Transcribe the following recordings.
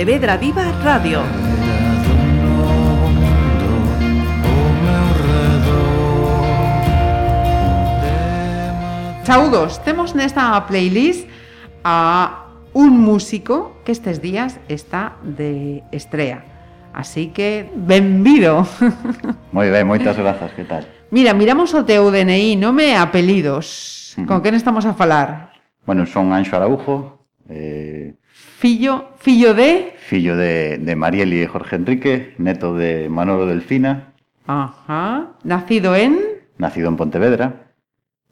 Pontevedra Viva Radio. Saudos, temos nesta playlist a un músico que estes días está de estrea. Así que, benvido. Moi ben, moitas grazas, que tal? Mira, miramos o teu DNI, nome e apelidos. Con quen estamos a falar? Bueno, son Anxo Araujo, eh, fillo, fillo de... Fillo de, de Marieli e Jorge Enrique, neto de Manolo Delfina. Ajá. Nacido en... Nacido en Pontevedra.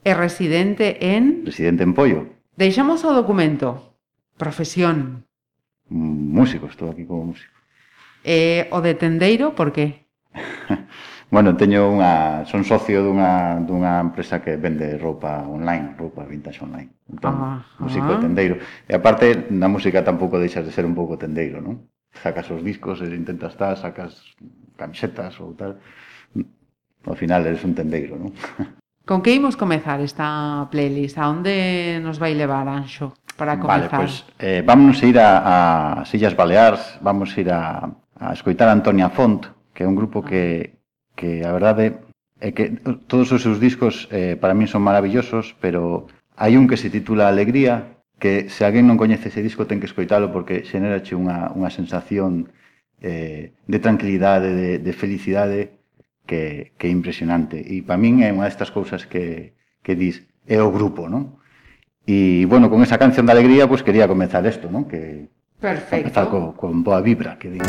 E residente en... Residente en Pollo. Deixamos o documento. Profesión. Músico, estou aquí como músico. E o de tendeiro, por que? Bueno, teño unha, son socio dunha, dunha empresa que vende roupa online, roupa vintage online. Entón, ah, músico ah. tendeiro. E aparte, na música tampouco deixas de ser un pouco tendeiro, non? Sacas os discos, e intentas estar, sacas camisetas ou tal. Ao final eres un tendeiro, non? Con que imos comezar esta playlist? A onde nos vai levar, Anxo, para comezar? Vale, pois, pues, eh, vámonos ir a, a Sillas Balears, vamos ir a, a escoitar a Antonia Font, que é un grupo que, que a verdade é que todos os seus discos eh, para min son maravillosos, pero hai un que se titula Alegría, que se alguén non coñece ese disco ten que escoitalo porque xenerache unha, unha sensación eh, de tranquilidade, de, de felicidade que, que é impresionante. E para min é unha destas cousas que, que dis, é o grupo, non? E, bueno, con esa canción de alegría, pois pues, quería comenzar isto, non? Que, Perfecto. Empezar con, con boa vibra, que digo.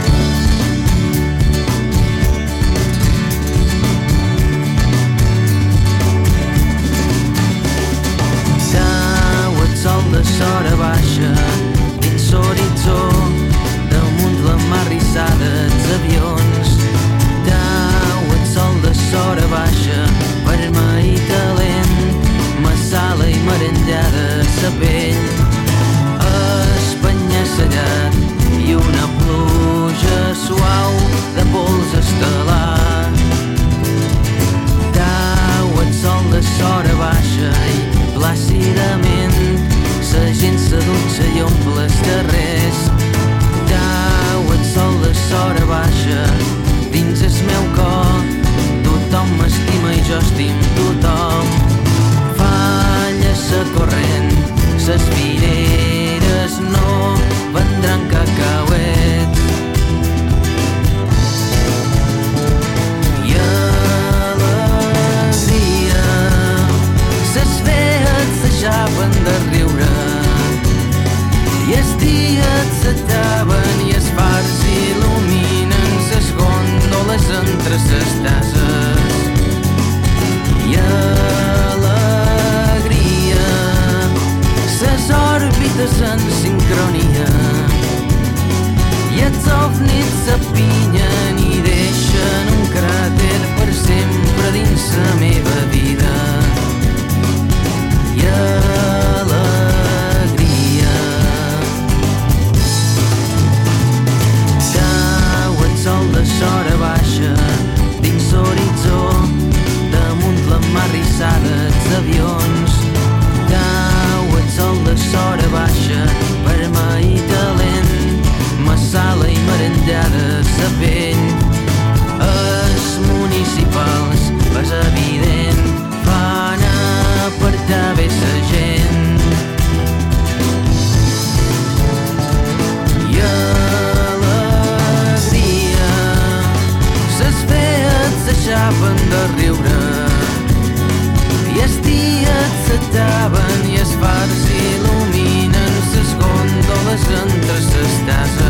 as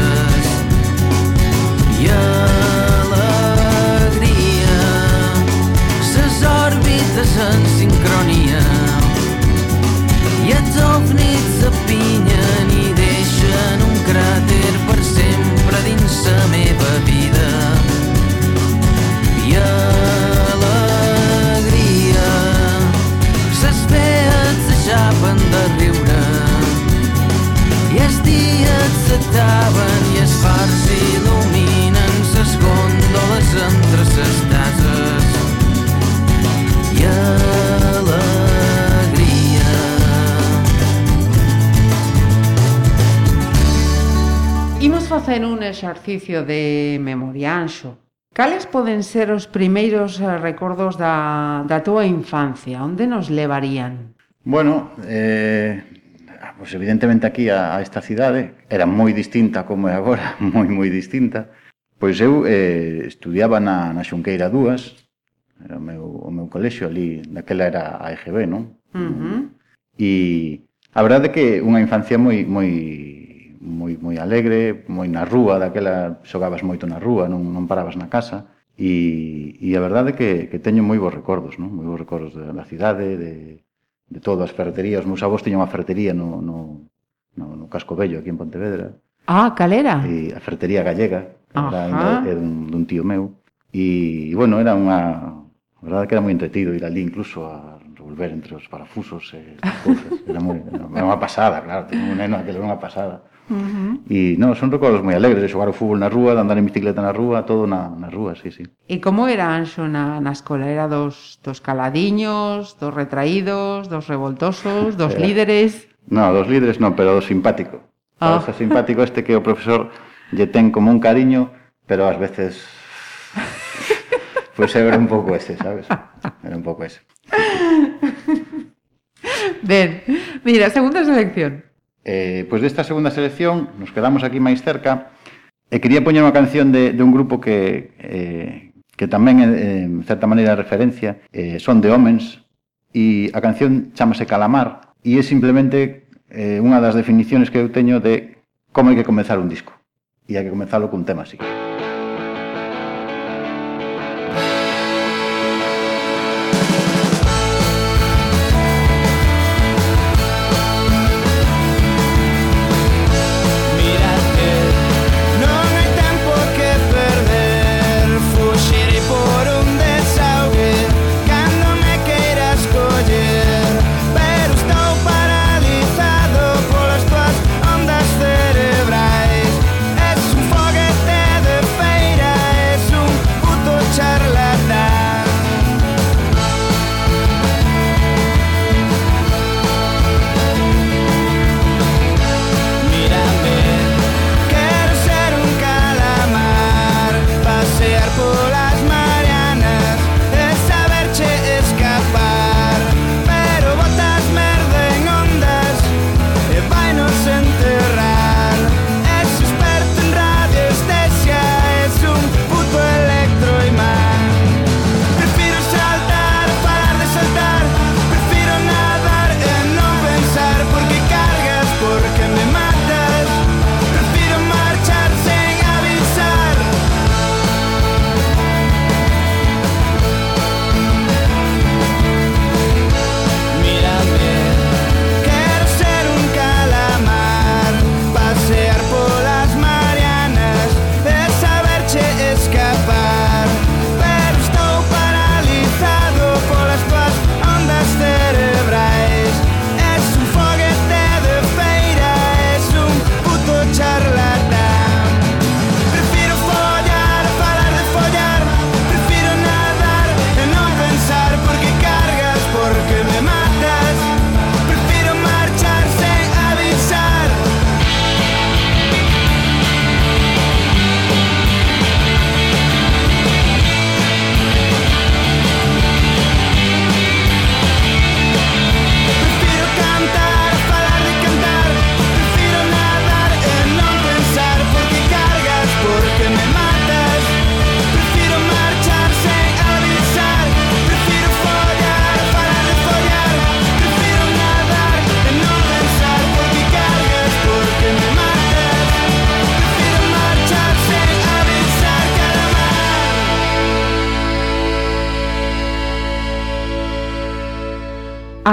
exercicio de memoria anxo. Cales poden ser os primeiros eh, recordos da, da túa infancia? Onde nos levarían? Bueno, eh, pues evidentemente aquí a, a esta cidade era moi distinta como é agora, moi moi distinta. Pois eu eh, estudiaba na, na Xunqueira 2, era o meu, o meu colexio ali, daquela era a EGB, non? Uh -huh. E a verdade é que unha infancia moi moi moi, moi alegre, moi na rúa, daquela xogabas moito na rúa, non, non parabas na casa, e, e a verdade é que, que teño moi bons recordos, non? moi bons recordos da, da cidade, de, de todas as ferreterías, os meus avós tiñan unha ferretería no, no, no, no Casco Bello, aquí en Pontevedra. Ah, calera? E a ferretería gallega, era, era dun, dun tío meu, e, e bueno, era unha, A verdade que era moi entretido ir ali incluso a revolver entre os parafusos e cousas. Era moi, era unha pasada, claro, teño un neno aquilo era unha pasada. Uh -huh. E non, son recordos moi alegres de xogar o fútbol na rúa, de andar en bicicleta na rúa, todo na, na rúa, sí, sí. E como era Anxo na, na escola? Era dos, dos caladiños, dos retraídos, dos revoltosos, dos era. líderes? No, dos líderes non, pero do simpático. Ah. Oh. O simpático este que o profesor lle ten como un cariño, pero ás veces... pois pues era un pouco ese, sabes? Era un pouco ese. Ben, mira, segunda selección. Eh, pois desta segunda selección, nos quedamos aquí máis cerca, e quería poñer unha canción de, de un grupo que, eh, que tamén, eh, en certa maneira, referencia, eh, son de homens, e a canción chamase Calamar, e é simplemente eh, unha das definiciones que eu teño de como hai que comenzar un disco, e hai que comenzalo cun tema así. Música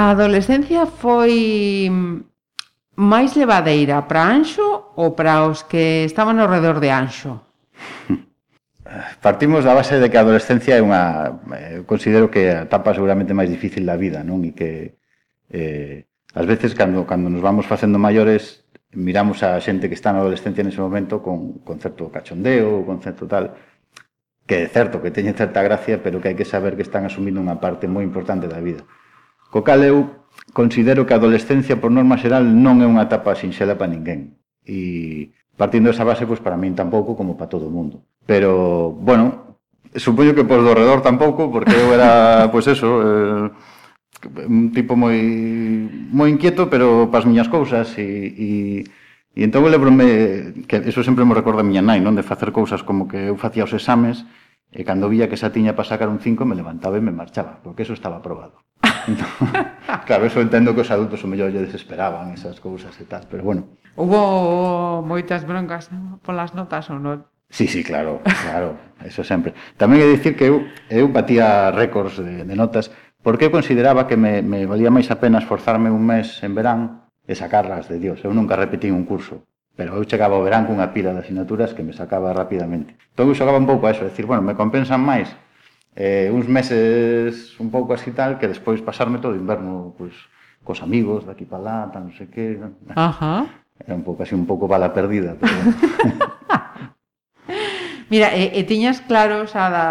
A adolescencia foi máis levadeira para Anxo ou para os que estaban ao redor de Anxo? Partimos da base de que a adolescencia é unha... Eh, eu considero que a etapa seguramente máis difícil da vida, non? E que eh, ás veces cando, cando nos vamos facendo maiores miramos a xente que está na adolescencia nese momento con, con certo cachondeo, con certo tal que é certo que teñen certa gracia, pero que hai que saber que están asumindo unha parte moi importante da vida. Co cal eu considero que a adolescencia por norma xeral non é unha etapa sinxela para ninguén. E partindo desa base, pois para min tampouco como para todo o mundo. Pero, bueno, supoño que por do redor tampouco, porque eu era, pois eso, eh, un tipo moi moi inquieto, pero pas miñas cousas e, e E entón eu lembrome que eso sempre me recorda a miña nai, non, de facer cousas como que eu facía os exames e cando vía que xa tiña para sacar un 5 me levantaba e me marchaba, porque eso estaba aprobado. Entón, claro, eso entendo que os adultos o mellor lle desesperaban esas cousas e tal, pero bueno. Hubo moitas broncas polas notas ou non? Sí, sí, claro, claro, eso sempre. Tamén é dicir que eu, eu batía récords de, de notas porque eu consideraba que me, me valía máis a pena esforzarme un mes en verán e sacarlas de Dios. Eu nunca repetín un curso, pero eu chegaba ao verán cunha pila de asignaturas que me sacaba rapidamente. Entón eu xogaba un pouco a eso, decir, bueno, me compensan máis eh, uns meses un pouco así tal, que despois pasarme todo o inverno pois, cos amigos daqui para lá, tal, non sei que. Ajá. Era un pouco así, un pouco bala perdida. Pero... Mira, e, e tiñas claro xa da,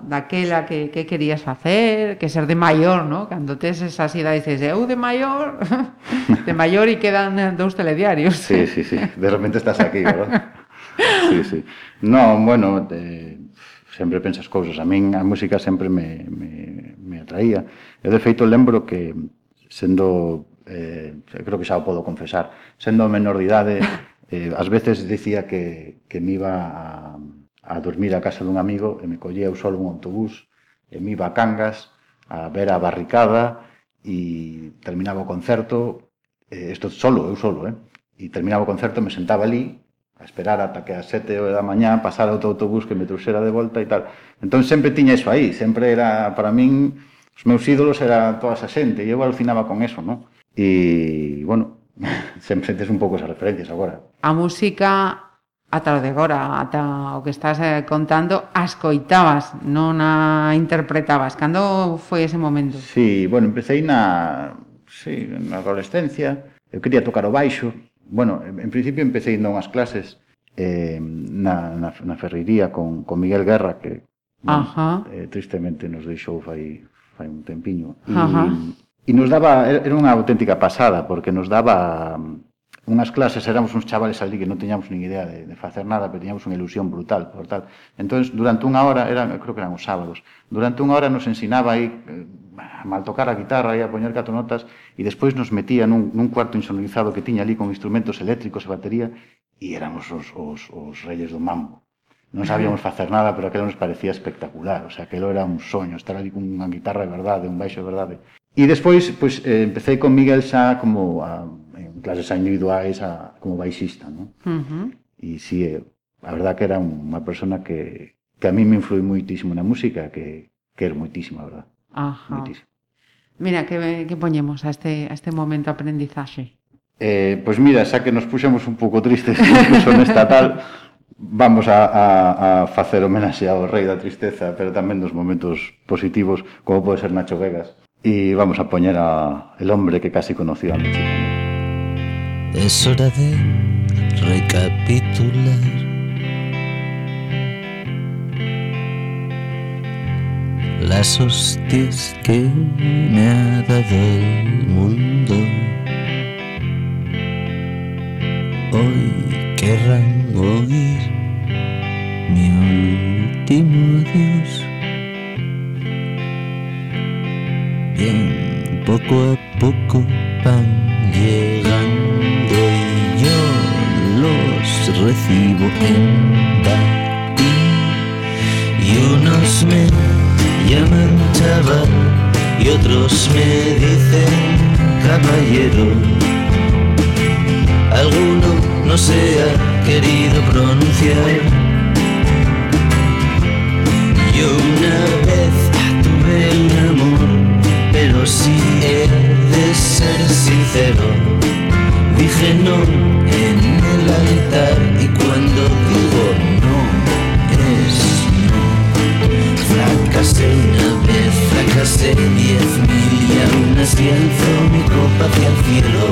daquela que, que querías facer, que ser de maior, no? Cando tes esa idade dices, eu de maior, de maior e quedan eh, dous telediarios. Sí, sí, sí, de repente estás aquí, verdad? Sí, sí. No, bueno, de, sempre pensas cousas. A min a música sempre me, me, me atraía. Eu, de feito, lembro que, sendo, eh, creo que xa o podo confesar, sendo menor de idade, eh, ás veces dicía que, que me iba a, a dormir a casa dun amigo e me collía eu solo un autobús e me iba a Cangas a ver a barricada e terminaba o concerto, eh, isto solo, eu solo, eh? e terminaba o concerto, me sentaba ali a esperar ata que as sete da mañá pasara outro autobús que me trouxera de volta e tal. Entón sempre tiña iso aí, sempre era, para min, os meus ídolos era toda esa xente, e eu alucinaba con eso, non? E, bueno, sempre tes un pouco esas referencias agora. A música ata o de agora, ata o que estás eh, contando, as coitabas, non a interpretabas. Cando foi ese momento? Sí, bueno, empecé na, sí, na adolescencia, eu quería tocar o baixo, bueno, en principio empecé indo unhas clases eh, na, na, na ferrería con, con Miguel Guerra, que Ajá. Eh, tristemente nos deixou fai, fai un tempiño. E, e nos daba, era unha auténtica pasada, porque nos daba mm, unhas clases, éramos uns chavales ali que non teñamos nin idea de, de facer nada, pero teñamos unha ilusión brutal por tal. Entón, durante unha hora, era, creo que eran os sábados, durante unha hora nos ensinaba aí eh, a mal tocar a guitarra e a poñer catro notas e despois nos metía nun, nun cuarto insonorizado que tiña ali con instrumentos eléctricos e batería e éramos os, os, os reyes do mambo. Non sabíamos facer nada, pero aquilo nos parecía espectacular, o sea, aquilo era un soño, estar ali con unha guitarra de verdade, un baixo de verdade. E despois, pois, eh, empecé con Miguel xa como a, en clases individuais a, como baixista, non? Uh -huh. E si, sí, a verdad que era unha persona que, que a mí me influí moitísimo na música, que, que era moitísimo, a verdad. Ajá. Mira, que, que poñemos a este, a este momento de aprendizaxe? Eh, pois mira, xa que nos puxemos un pouco tristes incluso nesta tal, vamos a, a, a facer homenaxe ao rei da tristeza, pero tamén dos momentos positivos, como pode ser Nacho Vegas. E vamos a poñer a El hombre que casi conoció a México. Es hora de recapitular. Las hostias que me ha dado el mundo. Hoy querrán oír mi último adiós. Bien, poco a poco van llegando y yo los recibo en batín. Y unos me llaman chaval y otros me dicen caballero. Alguno no se ha querido pronunciar. Yo una vez tuve un amor, pero si he de ser sincero, dije no en el altar y cuando digo Fracasé una vez, fracasé diez mil y aún así alzo mi copa hacia el cielo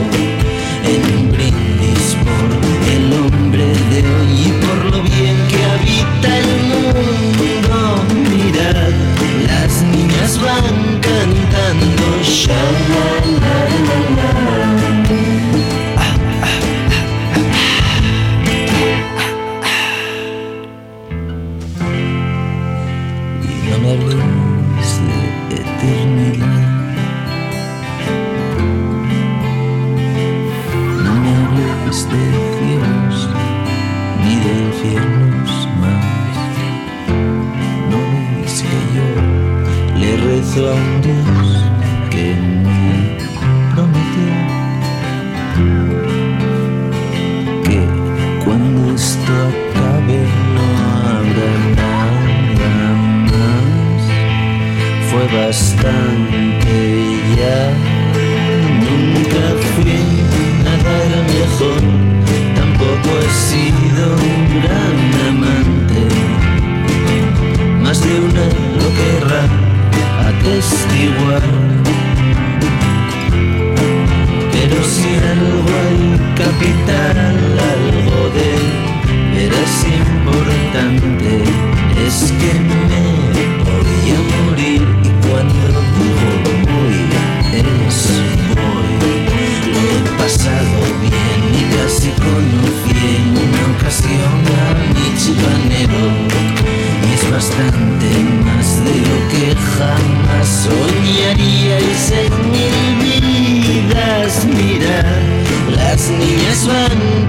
en un brindis por el hombre de hoy y por lo bien que habita el mundo. Mirad, las niñas van cantando sha-la-la-la-la. this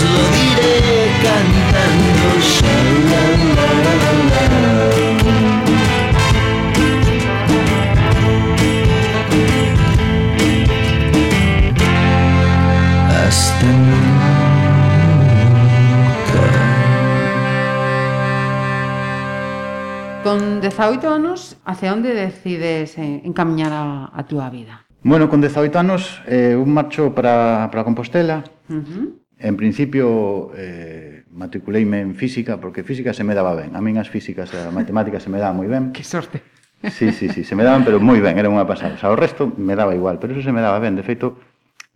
Diré cantando. Sha, la, la, la, Hasta nunca. Con 18 anos, hacia onde decides encamiñar a, a túa vida? Bueno, con 18 anos, eh, un marcho para, para Compostela, uh -huh. En principio, eh, matriculeime en física, porque física se me daba ben. A min as físicas e a matemática se me daba moi ben. Que sorte. Sí, sí, sí, se me daban, pero moi ben, era unha pasada. O, sea, o resto me daba igual, pero eso se me daba ben. De feito,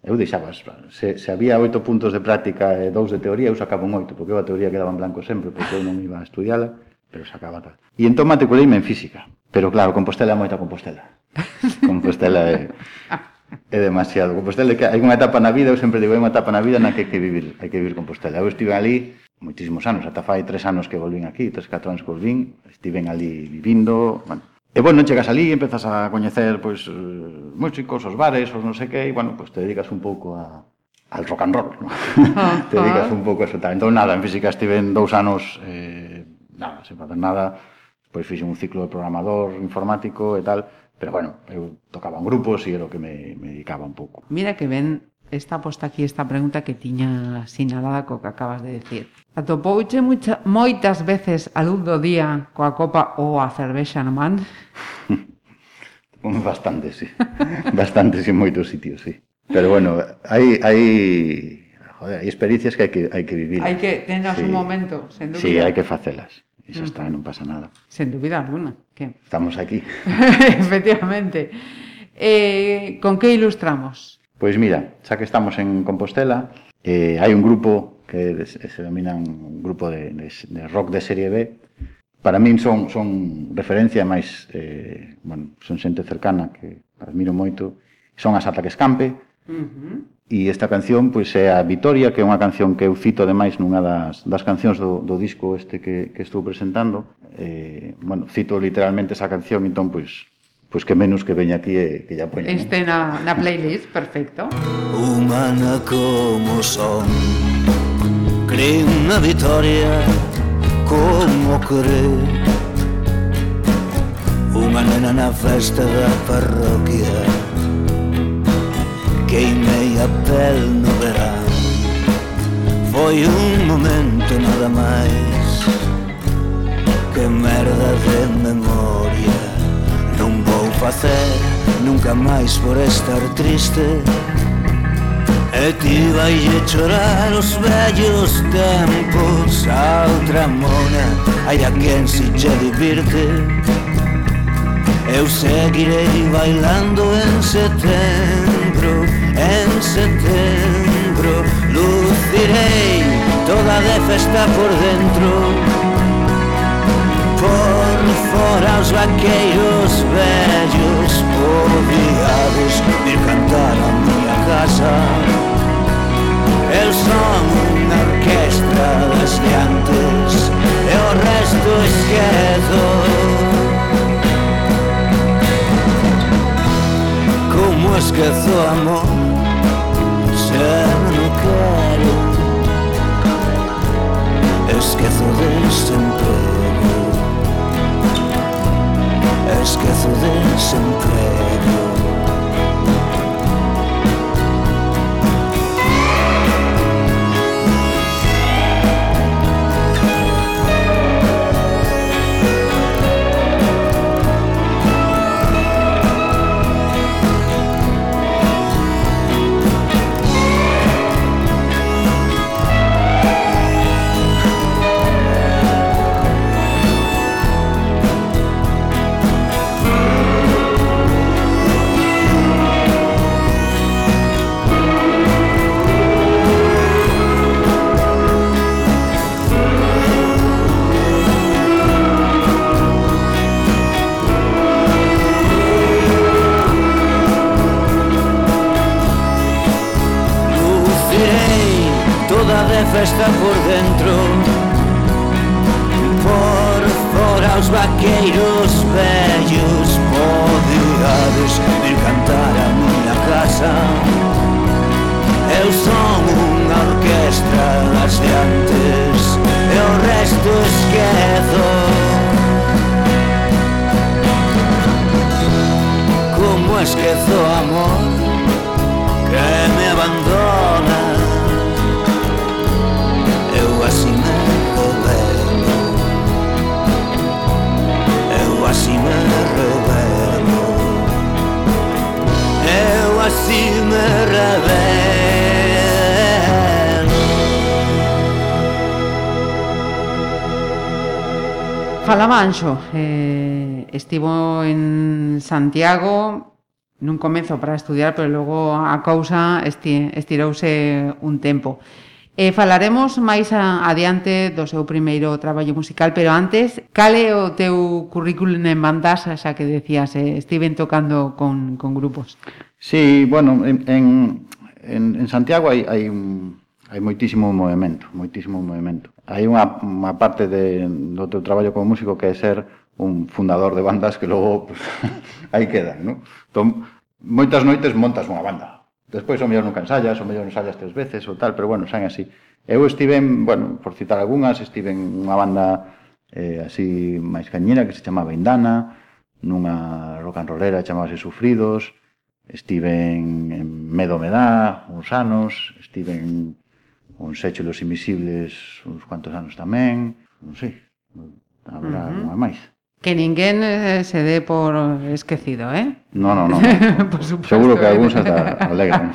eu deixaba, se, se había oito puntos de práctica e dous de teoría, eu sacaba un oito, porque eu a teoría quedaba en blanco sempre, porque eu non iba a estudiala, pero sacaba tal. E entón matriculeime en física. Pero claro, Compostela é moita Compostela. Compostela é... é demasiado. Compostela que hai unha etapa na vida, eu sempre digo, hai unha etapa na vida na que hai que vivir, hai que vivir Compostela. Eu estive ali moitísimos anos, ata fai tres anos que volvín aquí, tres, catro anos que volvín, estiven ali vivindo, bueno. E, bueno, chegas ali, empezas a coñecer, pois, eh, músicos, os bares, os non sei que, e, bueno, pois te dedicas un pouco a, al rock and roll, ¿no? Te dedicas un pouco a eso tal. Entón, nada, en física estive en dous anos, eh, nada, sen facer nada, pois fixe un ciclo de programador informático e tal, Pero bueno, eu tocaba en grupos e era o que me, me dedicaba un pouco. Mira que ben esta posta aquí esta pregunta que tiña sinalada co que acabas de decir. Atopouche mucha, moitas veces a luz do día coa copa ou a cervexa no man? Bastante, sí. Bastante, sí, en moitos sitios, sí. Pero bueno, hai, hai, joder, hai experiencias que hai que, hai que vivir. Hai que tenas sí. un momento, sen dúbida. Sí, hai que facelas. E xa está, non pasa nada. Sen dúbida alguna. Que... Estamos aquí. Efectivamente. Eh, ¿Con qué ilustramos? Pois pues mira, xa que estamos en Compostela, eh, hai un grupo que se denomina un grupo de, de, de rock de serie B. Para min son, son referencia, máis, eh, bueno, son xente cercana que admiro moito. Son as Ataques Campe. uh -huh. e esta canción pois é a Vitoria, que é unha canción que eu cito ademais nunha das, das cancións do, do disco este que, que estou presentando, eh, bueno, cito literalmente esa canción, entón, pois, pois que menos que veña aquí e eh, que ya poña. Este na, na playlist, perfecto. Humana como son Cree una victoria como cree Unha nena na festa da parroquia Queimei a pel no verán Foi un momento nada máis que merda de memoria. Non vou facer nunca máis por estar triste. E ti vai chorar os vellos tempos. A outra mona hai a quen si lle divirte. Eu seguirei bailando en setembro En setembro. Lucirei toda de festa por dentro. Por fora os vaqueiros vellos Poviados de cantar a miña casa. Eu son unha orquestra das llantes E o resto esquezo Como esquezo amor Se non quero Esquezo de sempre. esqueço desse emprego festa por dentro. Por fora os vaqueiros vellos Podíades vir cantar a miña casa. Eu son unha orquestra das de antes E o resto esquezo. Como esquezo amor Que me abandona. Eu así me revelo. Falaba Anxo, eh, estivo en Santiago nun comezo para estudiar, pero logo a cousa esti, estirouse un tempo. E falaremos máis a, adiante do seu primeiro traballo musical, pero antes, cale o teu currículum en bandas, xa que decías, eh, estiven tocando con, con grupos. Sí, bueno, en, en, en Santiago hai, hai, hai moitísimo movimento, moitísimo movimento. Hai unha, unha parte de, do teu traballo como músico que é ser un fundador de bandas que logo pues, aí quedan, non? Entón, moitas noites montas unha banda, Despois o mellor nunca ensayas, o mellor ensayas tres veces ou tal, pero bueno, saen así. Eu estive, en, bueno, por citar algunhas, estive en unha banda eh, así máis cañera que se chamaba Indana, nunha rock and rollera chamábase Sufridos, estive en, en Medo me dá, uns anos, estive en uns Échelos Invisibles uns cuantos anos tamén, non sei, habrá uh -huh. máis. Que ninguén eh, se dé por esquecido, eh? No, no, no. por supuesto, Seguro que eh. algúns ata alegran.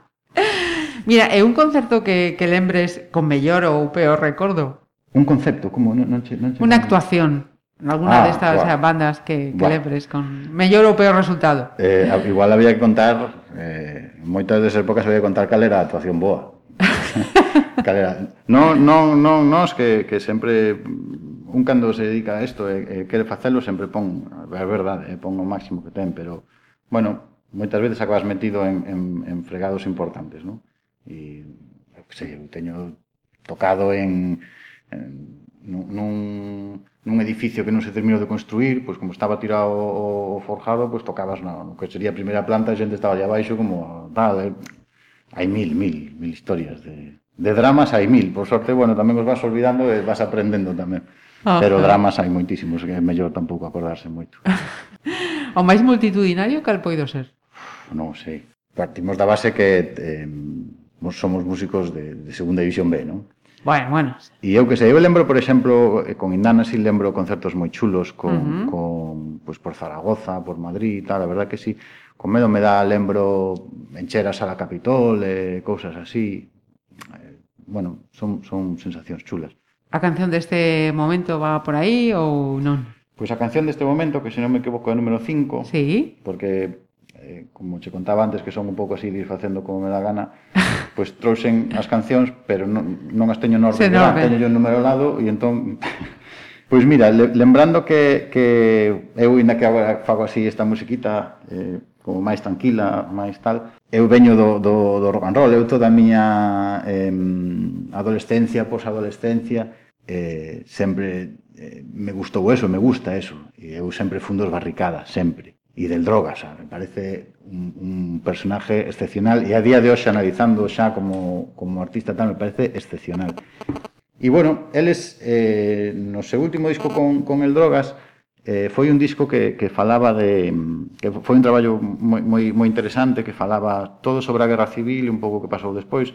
Mira, é un concerto que, que lembres con mellor ou peor recordo? Un concepto, como non, non, che, non che Unha actuación. Alguna ah, destas de bandas que, que lembres con mellor ou peor resultado. Eh, igual había que contar, eh, moitas des épocas había que contar cal era a actuación boa. cal era. Non, non, non, nos que, que sempre un cando se dedica a isto e, eh, e eh, quere facelo sempre pon, é verdade, eh, pon o máximo que ten, pero, bueno, moitas veces acabas metido en, en, en fregados importantes, non? E, sei, eu teño tocado en, en nun, nun edificio que non se terminou de construir, pois como estaba tirado o, o forjado, pois tocabas na, no que sería a primeira planta, a xente estaba allá abaixo como tal, eh, hai mil, mil, mil historias de, de dramas hai mil, por sorte, bueno, tamén os vas olvidando e vas aprendendo tamén. Ah. Pero dramas hai moitísimos, que é mellor tampouco acordarse moito. o máis multitudinario cal poido ser? Non sei. Partimos da base que eh, somos músicos de, de segunda división B, non? Bueno, bueno. E eu que sei, eu lembro, por exemplo, eh, con Indana si lembro concertos moi chulos con, uh -huh. con pues, por Zaragoza, por Madrid e tal, a verdad que sí. Con medo me dá, lembro, encheras a la Capitol, eh, cousas así. Eh, bueno, son, son sensacións chulas. A canción deste momento va por aí ou non? Pois a canción deste momento, que se non me equivoco é o número 5, sí. porque eh, como che contaba antes que son un pouco así disfacendo como me dá gana, pois trouxen as cancións, pero non, non as teño no orden, no, teño yo número lado e entón Pois mira, lembrando que, que eu, ainda que agora fago así esta musiquita, eh, como máis tranquila, máis tal. Eu veño do, do, do rock and roll, eu toda a miña eh, adolescencia, posadolescencia, eh, sempre eh, me gustou eso, me gusta eso. E eu sempre fun dos barricadas, sempre. E del drogas, me parece un, un personaje excepcional. E a día de hoxe, analizando xa como, como artista tal, me parece excepcional. E bueno, eles eh, no seu último disco con, con el Drogas Eh, foi un disco que, que falaba de... que foi un traballo moi, moi, moi interesante que falaba todo sobre a guerra civil e un pouco que pasou despois.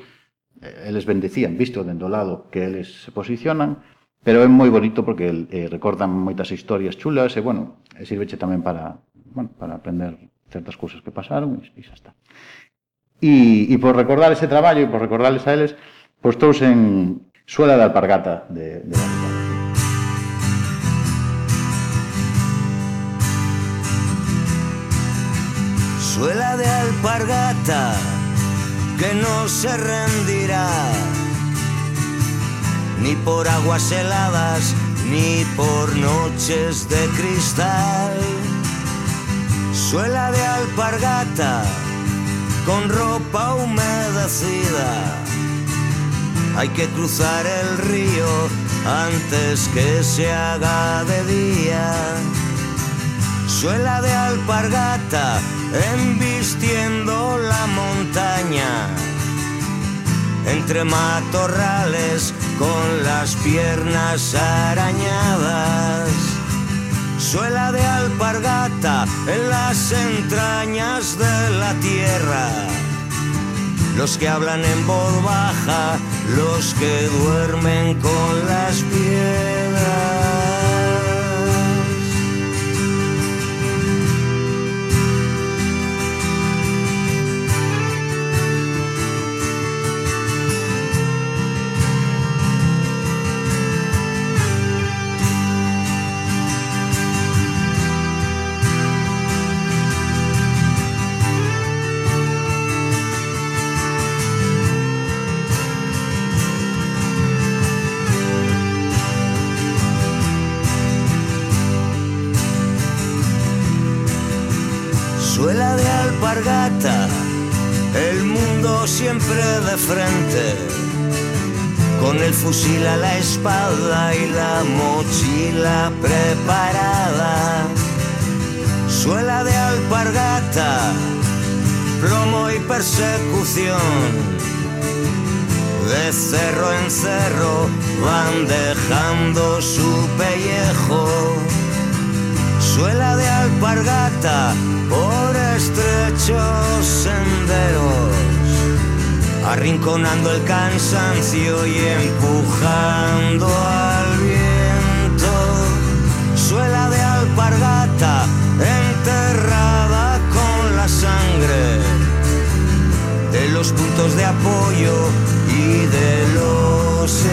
Eh, eles bendecían, visto dendo lado que eles se posicionan, pero é moi bonito porque eh, recordan moitas historias chulas e, bueno, sirveche tamén para, bueno, para aprender certas cousas que pasaron e, e xa está. E, e por recordar ese traballo e por recordarles a eles, postouse en suela de alpargata de, de la vida. Suela de alpargata que no se rendirá ni por aguas heladas ni por noches de cristal. Suela de alpargata con ropa humedecida. Hay que cruzar el río antes que se haga de día. Suela de alpargata embistiendo la montaña. Entre matorrales con las piernas arañadas. Suela de alpargata en las entrañas de la tierra. Los que hablan en voz baja, los que duermen con las piedras. Alpargata, el mundo siempre de frente, con el fusil a la espada y la mochila preparada. Suela de alpargata, plomo y persecución. De cerro en cerro van dejando su pellejo. suela de alpargata por estrechos senderos, arrinconando el cansancio y empujando al viento, suela de alpargata enterrada con la sangre de los puntos de apoyo y de los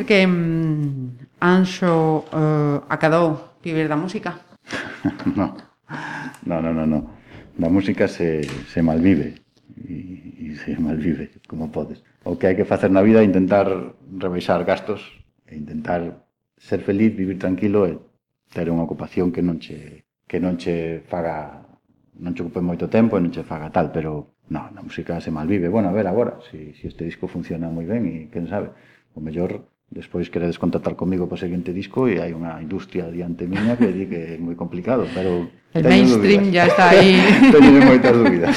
decir que mm, Anxo eh, acadou vivir da música? no. no, no, no, no. Da música se, se malvive e, e se malvive como podes. O que hai que facer na vida é intentar rebaixar gastos e intentar ser feliz, vivir tranquilo e ter unha ocupación que non che que non che faga non che ocupe moito tempo e non che faga tal, pero no, na música se malvive. Bueno, a ver agora, se si, si este disco funciona moi ben e quen sabe, o mellor Despois queredes contactar comigo para o seguinte disco e hai unha industria diante miña que di que é moi complicado, pero... El mainstream dúbidas. ya está aí. teño moitas dúbidas.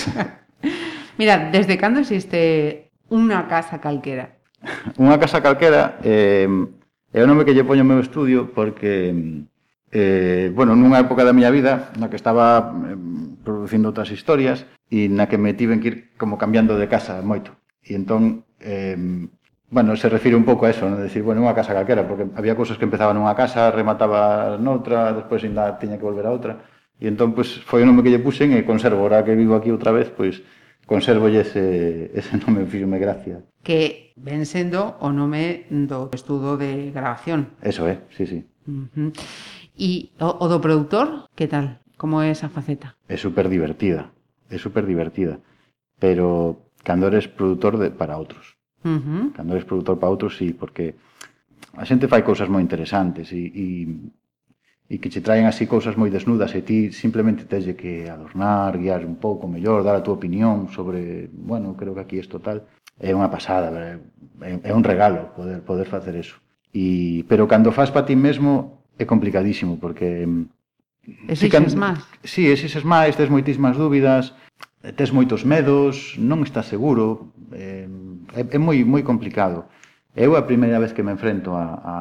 Mira, desde cando existe unha casa calquera? unha casa calquera eh, é o nome que lle poño ao meu estudio porque, eh, bueno, nunha época da miña vida na que estaba eh, producindo outras historias e na que me tiven que ir como cambiando de casa moito. E entón, eh, bueno, se refire un pouco a eso, non? Decir, bueno, unha casa calquera, porque había cousas que empezaban nunha casa, remataba noutra, despois ainda tiña que volver a outra. E entón, pois, pues, foi o nome que lle puxen e conservo, ora que vivo aquí outra vez, pois, conservo ese, ese nome, fíxome gracia. Que ven sendo o nome do estudo de grabación. Eso é, eh? sí, sí. Uh -huh. E o, o do produtor, que tal? Como é esa faceta? É super divertida, é super divertida, pero cando eres produtor de, para outros Uh -huh. Cando eres produtor para outros, sí, porque a xente fai cousas moi interesantes e, e, e que che traen así cousas moi desnudas e ti simplemente tens que adornar, guiar un pouco mellor, dar a túa opinión sobre, bueno, creo que aquí isto tal. É unha pasada, é, é un regalo poder poder facer eso. E, pero cando faz para ti mesmo é complicadísimo, porque... Mm, exixes máis. Si, exixes máis, tens moitísimas dúbidas, tes moitos medos, non estás seguro, eh, é, é moi moi complicado. Eu é a primeira vez que me enfrento a, a,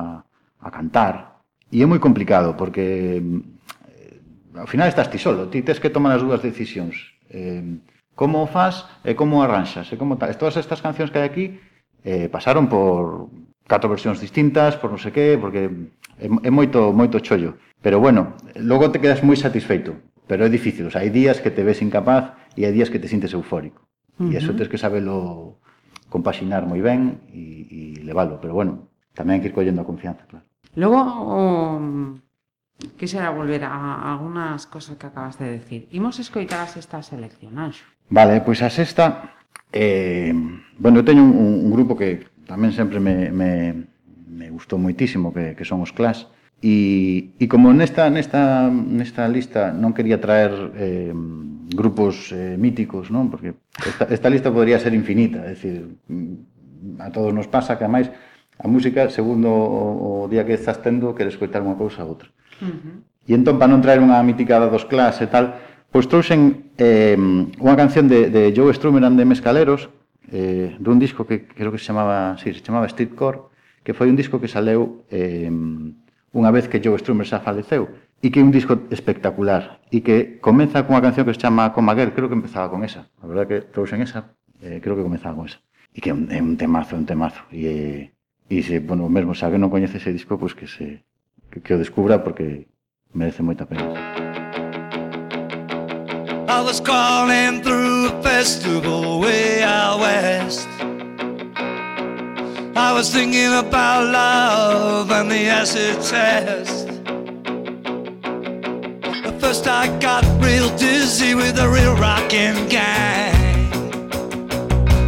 a cantar e é moi complicado porque mm, eh, ao final estás ti solo, ti tens que tomar as dúas decisións. Eh, como o faz e como o arranxas e como tal. Todas estas cancións que hai aquí eh, pasaron por catro versións distintas, por non sei que, porque é, é moito moito chollo. Pero bueno, logo te quedas moi satisfeito, pero é difícil, o sea, hai días que te ves incapaz e hai días que te sintes eufórico. Uh -huh. E eso tens que sabelo compaxinar moi ben e, e leválo, pero bueno, tamén hai que ir collendo a confianza, claro. Logo, um, quixera volver a algunhas cosas que acabas de decir. Imos escoitar a sexta selección, Anxo. Vale, pois a sexta, eh, bueno, eu teño un, un grupo que tamén sempre me, me, me gustou moitísimo, que, que son os Clash, E, e como nesta, nesta, nesta lista non quería traer eh, grupos eh, míticos, non? Porque esta, esta lista podría ser infinita, é dicir, mm, a todos nos pasa que, máis a música, segundo o, o día que estás tendo, queres coitar unha cousa a outra. Uh -huh. E entón, para non traer unha miticada dos clas e tal, pois trouxen eh, unha canción de, de Joe Strummer and de Mescaleros, eh, dun disco que creo que se chamaba, sí, se chamaba Streetcore, que foi un disco que saleu eh, unha vez que Joe Strummer xa faleceu e que é un disco espectacular e que comeza cunha canción que se chama Coma Girl, creo que empezaba con esa. A verdade que trouxen esa, eh, creo que comezaba con esa. E que é un, é un temazo, un temazo. E, e se, bueno, mesmo se alguén non coñece ese disco, pois que se que, que o descubra porque merece moita pena. I was calling through a festival way out west I was thinking about love and the acid test. At first, I got real dizzy with the real rockin' gang.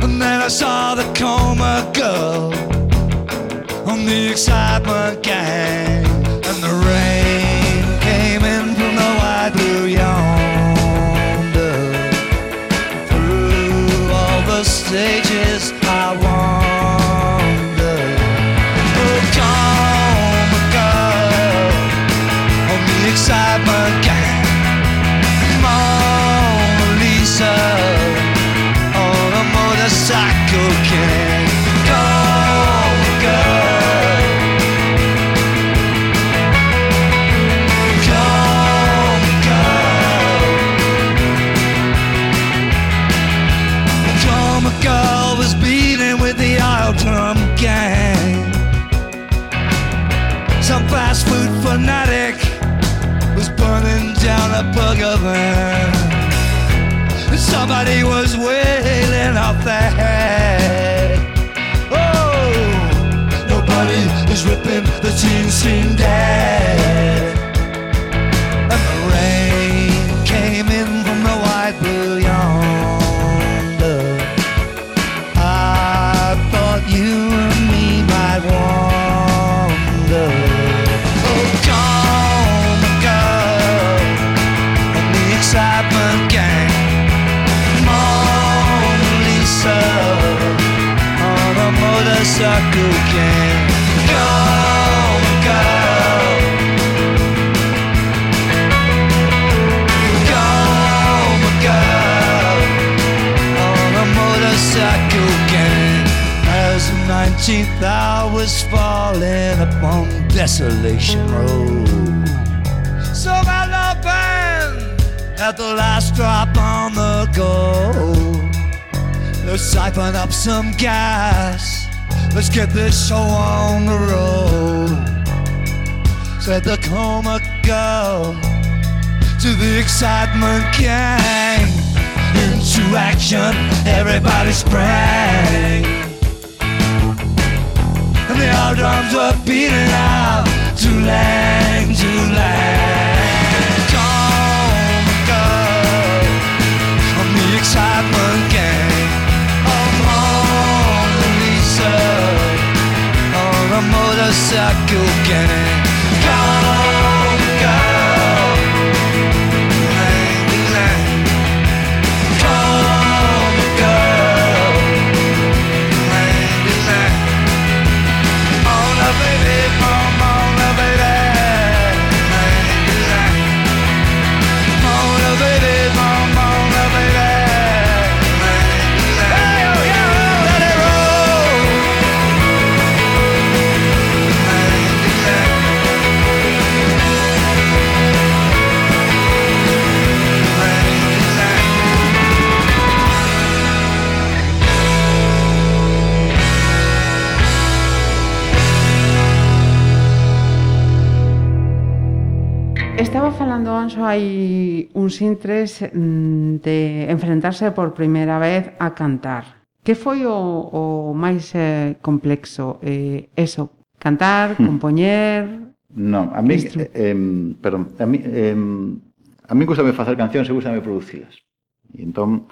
And then I saw the coma girl on the excitement gang. And the rain came in from the wide blue yonder. Through all the stages, the teen dead. And the rain came in from the white blue yonder. I thought you and me might wander. Oh, come, girl, and the excitement gang. Mona Lisa on a motorcycle 13th, I was falling upon Desolation Road. So my love band, at the last drop on the go. Let's siphon up some gas. Let's get this show on the road. Said the coma girl to the excitement gang. Into action, everybody sprang. And the old drums were beating out to lang, to lang. Come, girl, on the excitement gang. Oh, Mona Lisa, on a motorcycle gang. Estaba falando, Anxo, hai uns intres mm, de enfrentarse por primeira vez a cantar. Que foi o, o máis eh, complexo? Eh, eso, cantar, hmm. compoñer... No, a mí, eh, perdón, a mí, eh, a mí gustame facer cancións e gustame producilas. E entón,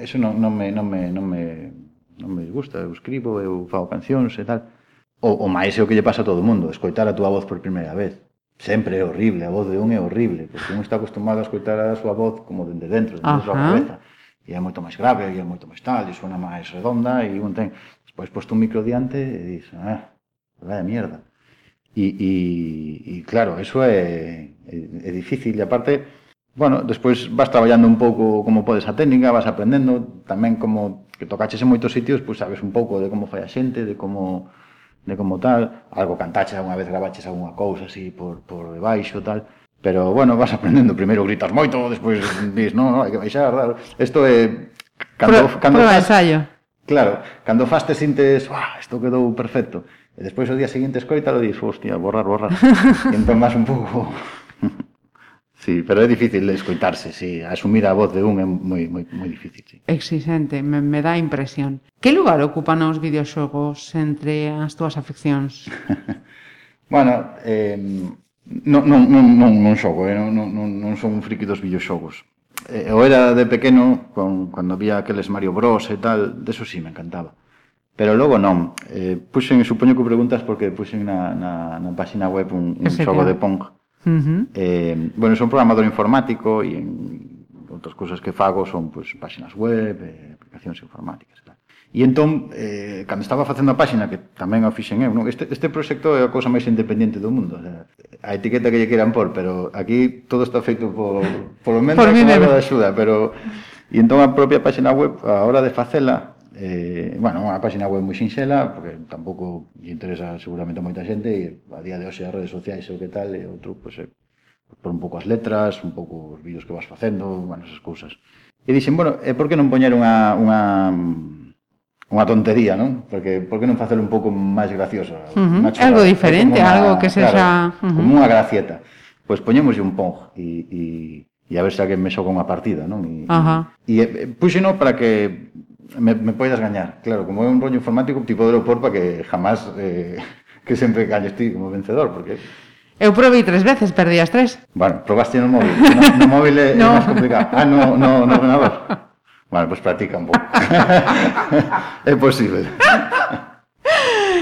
eso non, non, me, non, me, non, me, non me gusta, eu escribo, eu fago cancións e tal. O, o máis é o que lle pasa a todo o mundo, escoitar a túa voz por primeira vez sempre é horrible, a voz de un é horrible, porque un está acostumado a escoitar a súa voz como dende dentro, dende a súa cabeza, e é moito máis grave, e é moito máis tal, e suena máis redonda, e un ten... Despois posto un micro diante e dis, ah, vaya mierda. E, e, e claro, eso é, é, é difícil, e aparte, bueno, despois vas traballando un pouco como podes a técnica, vas aprendendo, tamén como que tocaches en moitos sitios, pois pues sabes un pouco de como fai a xente, de como de como tal, algo cantaches unha vez gravaches algunha cousa así por, por debaixo tal, pero bueno, vas aprendendo, primeiro gritas moito, despois dis, non, no, hai que baixar, tal. Isto é cando Pro, cando fas, ensayo. Claro, cando fas te sintes, uah, isto quedou perfecto. E despois o día seguinte escoítalo e dis, hostia, borrar, borrar. e entón vas un pouco Sí, pero é difícil escoitarse, sí. asumir a voz de un é moi, moi, moi difícil. Sí. Exixente, me, me dá impresión. Que lugar ocupan os videoxogos entre as túas afeccións? bueno, eh, non, non, non, non, non xogo, eh, non, non, non son un friki dos videoxogos. Eh, eu era de pequeno, con, cando había aqueles Mario Bros e tal, deso sí me encantaba. Pero logo non. Eh, puxen, supoño que preguntas porque puxen na, na, na página web un, un xogo de Pong Uh -huh. eh, bueno, son programador informático e en outras cousas que fago son pues, páxinas web, eh, aplicacións informáticas. Tal. E entón, eh, cando estaba facendo a páxina, que tamén a fixen eu, non? Este, este proxecto é a cousa máis independente do mundo. O sea, a etiqueta que lle queiran por, pero aquí todo está feito por, polo menos por con algo de axuda, pero... E entón a propia páxina web, a hora de facela, Eh, bueno, unha página web moi sinxela, porque tampouco lle interesa seguramente a moita xente, e a día de hoxe as redes sociais e o que tal, eh, e outro, pois, pues, eh, por un pouco as letras, un pouco os vídeos que vas facendo, bueno, esas cousas. E dixen, bueno, e por que non poñer unha, unha, unha tontería, non? Porque por que non facelo un pouco máis gracioso? Uh -huh. Chulada, algo diferente, una, algo que sexa... Claro, uh -huh. como unha gracieta. Pois pues poñémoslle un pong e, e, e a ver se alguén me xoga unha partida, non? E, uh -huh. e, e puxeno para que me, me poidas gañar. Claro, como é un rollo informático, tipo de por para que jamás eh, que sempre gañes ti como vencedor, porque... Eu probei tres veces, perdí as tres. Bueno, probaste no móvil. No, no móvil é, no. é máis complicado. Ah, no, no, no ordenador. Bueno, pois pues practica un pouco. é posible.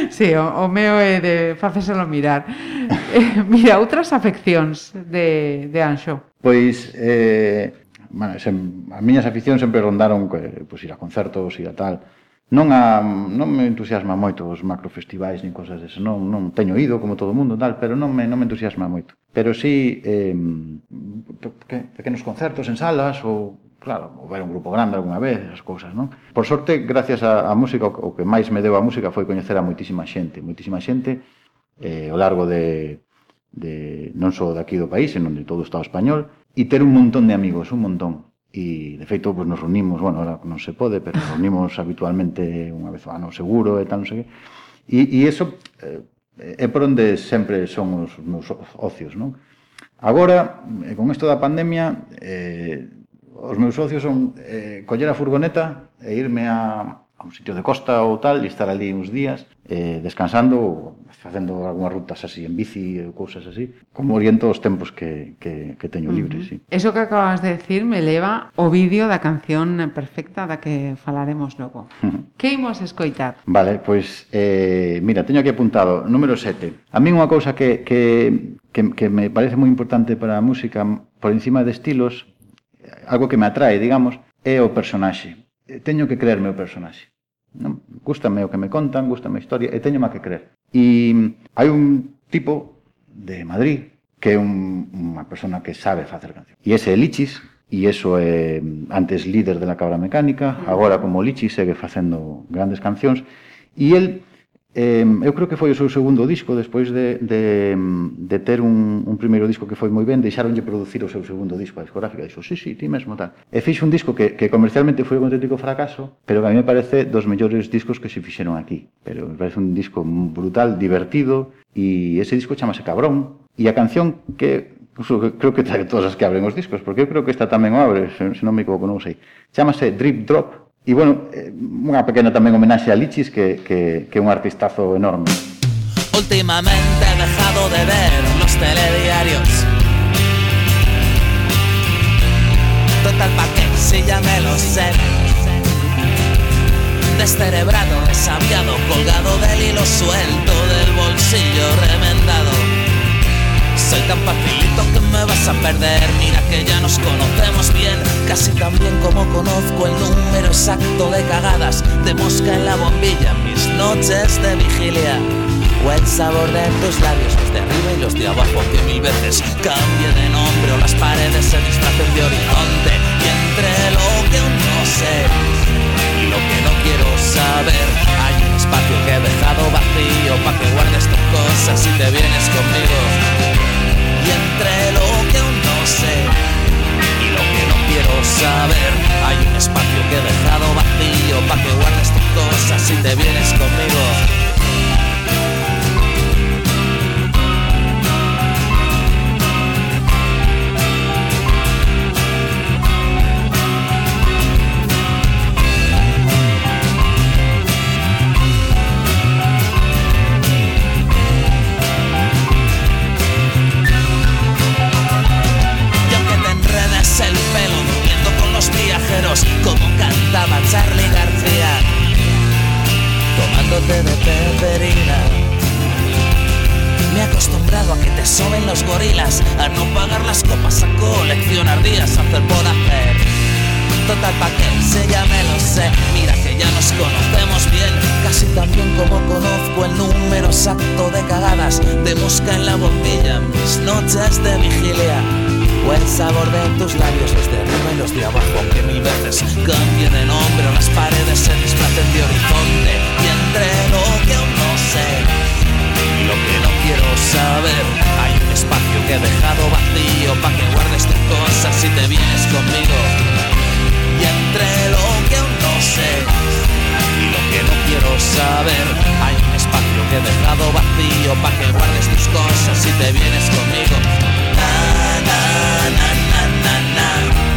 Sí, o, o meu é de facéselo mirar. Eh, mira, outras afeccións de, de Anxo. Pois, eh, bueno, sem, as miñas aficións sempre rondaron que, pois, ir a concertos, ir a tal. Non, a, non me entusiasma moito os macrofestivais nin cosas dese, non, non teño ido como todo o mundo tal, pero non me, non me entusiasma moito. Pero si eh, pequenos concertos en salas ou claro, ou ver un grupo grande algunha vez, esas cousas, non? Por sorte, gracias á música, o que máis me deu a música foi coñecer a moitísima xente, moitísima xente eh, ao largo de, de non só daqui do país, senón de todo o Estado español, e ter un montón de amigos, un montón. E, de feito, pues, nos reunimos, bueno, ahora non se pode, pero nos reunimos habitualmente unha vez ao ano seguro e tal, non sei que. E, e eso eh, é por onde sempre son os meus ocios, non? Agora, eh, con isto da pandemia, eh, os meus socios son eh, coller a furgoneta e irme a, a un sitio de costa ou tal e estar ali uns días eh, descansando ou facendo algunhas rutas así en bici ou cousas así como oriento os tempos que, que, que teño libres uh -huh. sí. Eso que acabas de decir me leva o vídeo da canción perfecta da que falaremos logo uh -huh. Que imos escoitar? Vale, pois eh, mira, teño aquí apuntado número 7 A mí unha cousa que, que, que, que me parece moi importante para a música por encima de estilos algo que me atrae, digamos, é o personaxe teño que creerme o personaxe. Non? Gústame o que me contan, gústame a historia, e teño má que creer. E hai un tipo de Madrid que é un, unha persona que sabe facer canción. E ese é Lichis, e eso é antes líder de la cabra mecánica, agora como Lichis segue facendo grandes cancións, e el Eh, eu creo que foi o seu segundo disco despois de, de, de ter un, un primeiro disco que foi moi ben deixaronlle producir o seu segundo disco a discográfica dixo, sí, sí, ti mesmo tal e fixe un disco que, que comercialmente foi un auténtico fracaso pero que a mí me parece dos mellores discos que se fixeron aquí. Pero me parece un disco brutal, divertido e ese disco chamase Cabrón. E a canción que creo que trae todas as que abren os discos porque eu creo que esta tamén o abre se, se non me equivoco, non sei. Chamase Drip Drop. E, bueno, eh, unha pequena tamén homenaxe a Lichis, que, que, que é un artistazo enorme. Últimamente he dejado de ver los telediarios. Total pa' qué, si ya me lo sé. descerebrado, desaviado, colgado del hilo suelto del bolsillo remendado. Soy tan facilito que me vas a perder. Mira que ya nos conocemos bien, casi tan bien como conozco el número exacto de cagadas de mosca en la bombilla. Mis noches de vigilia o el sabor de tus labios, los de arriba y los de abajo, que mil veces cambie de nombre o las paredes se disfracen de horizonte. Y entre lo que aún no sé y lo que no quiero saber, hay un espacio que he dejado vacío para que guardes tus cosas y te vienes conmigo. Y entre lo que aún no sé y lo que no quiero saber, hay un espacio que he dejado vacío para que guardes tus cosas y te vienes conmigo. De. Me he acostumbrado a que te soben los gorilas, a no pagar las copas, a coleccionar días, a hacer por hacer. Total, pa' que se llame, lo sé. Mira que ya nos conocemos bien, casi tan bien como conozco el número exacto de cagadas de mosca en la bombilla. Mis noches de vigilia o el sabor de tus labios, los de arriba y los de abajo, aunque mil veces cambie de nombre las paredes se disfracen de horizonte. Y entre lo que aún no sé y lo que no quiero saber, hay un espacio que he dejado vacío para que guardes tus cosas y te vienes conmigo. Y entre lo que aún no sé y lo que no quiero saber, hay un espacio que he dejado vacío para que guardes tus cosas y te vienes conmigo. Na, na, na, na. Na,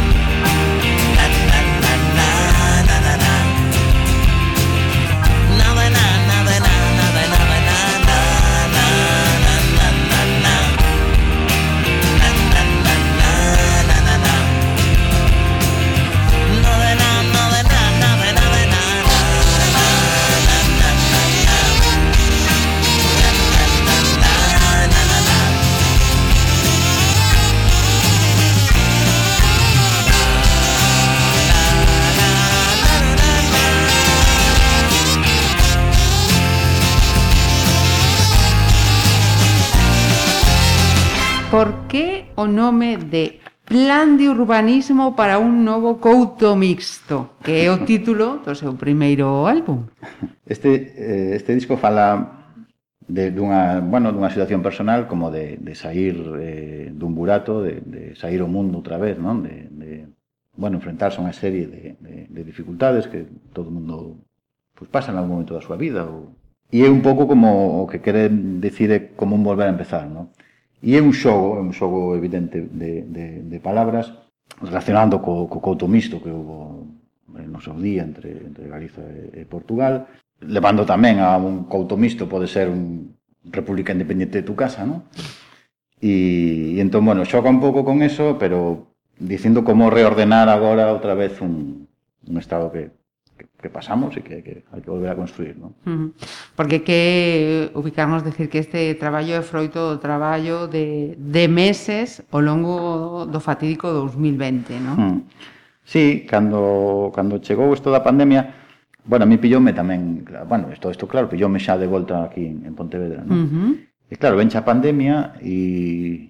o nome de Plan de urbanismo para un novo couto mixto, que é o título do seu primeiro álbum. Este, eh, este disco fala de, dunha, bueno, dunha situación personal como de, de sair eh, dun burato, de, de sair ao mundo outra vez, non? De, de bueno, enfrentarse a unha serie de, de, de dificultades que todo mundo pues, pasa en algún momento da súa vida. Ou... E é un pouco como o que quere decir é como un volver a empezar, non? E é un xogo, é un xogo evidente de, de, de palabras, relacionando co, co couto mixto que houve no seu día entre, entre Galiza e, e Portugal, levando tamén a un couto mixto, pode ser un república independente de tu casa, non? E, e entón, bueno, xoga un pouco con eso, pero dicindo como reordenar agora outra vez un, un estado que que, que pasamos e que, que, hai que volver a construir. ¿no? Porque que ubicarnos, decir que este traballo é froito do traballo de, de meses ao longo do fatídico 2020, non? Mm. Sí, cando, cando chegou isto da pandemia, bueno, a mí pillóme tamén, bueno, isto, isto claro, pillóme xa de volta aquí en Pontevedra, non? Uh -huh. E claro, venche a pandemia e,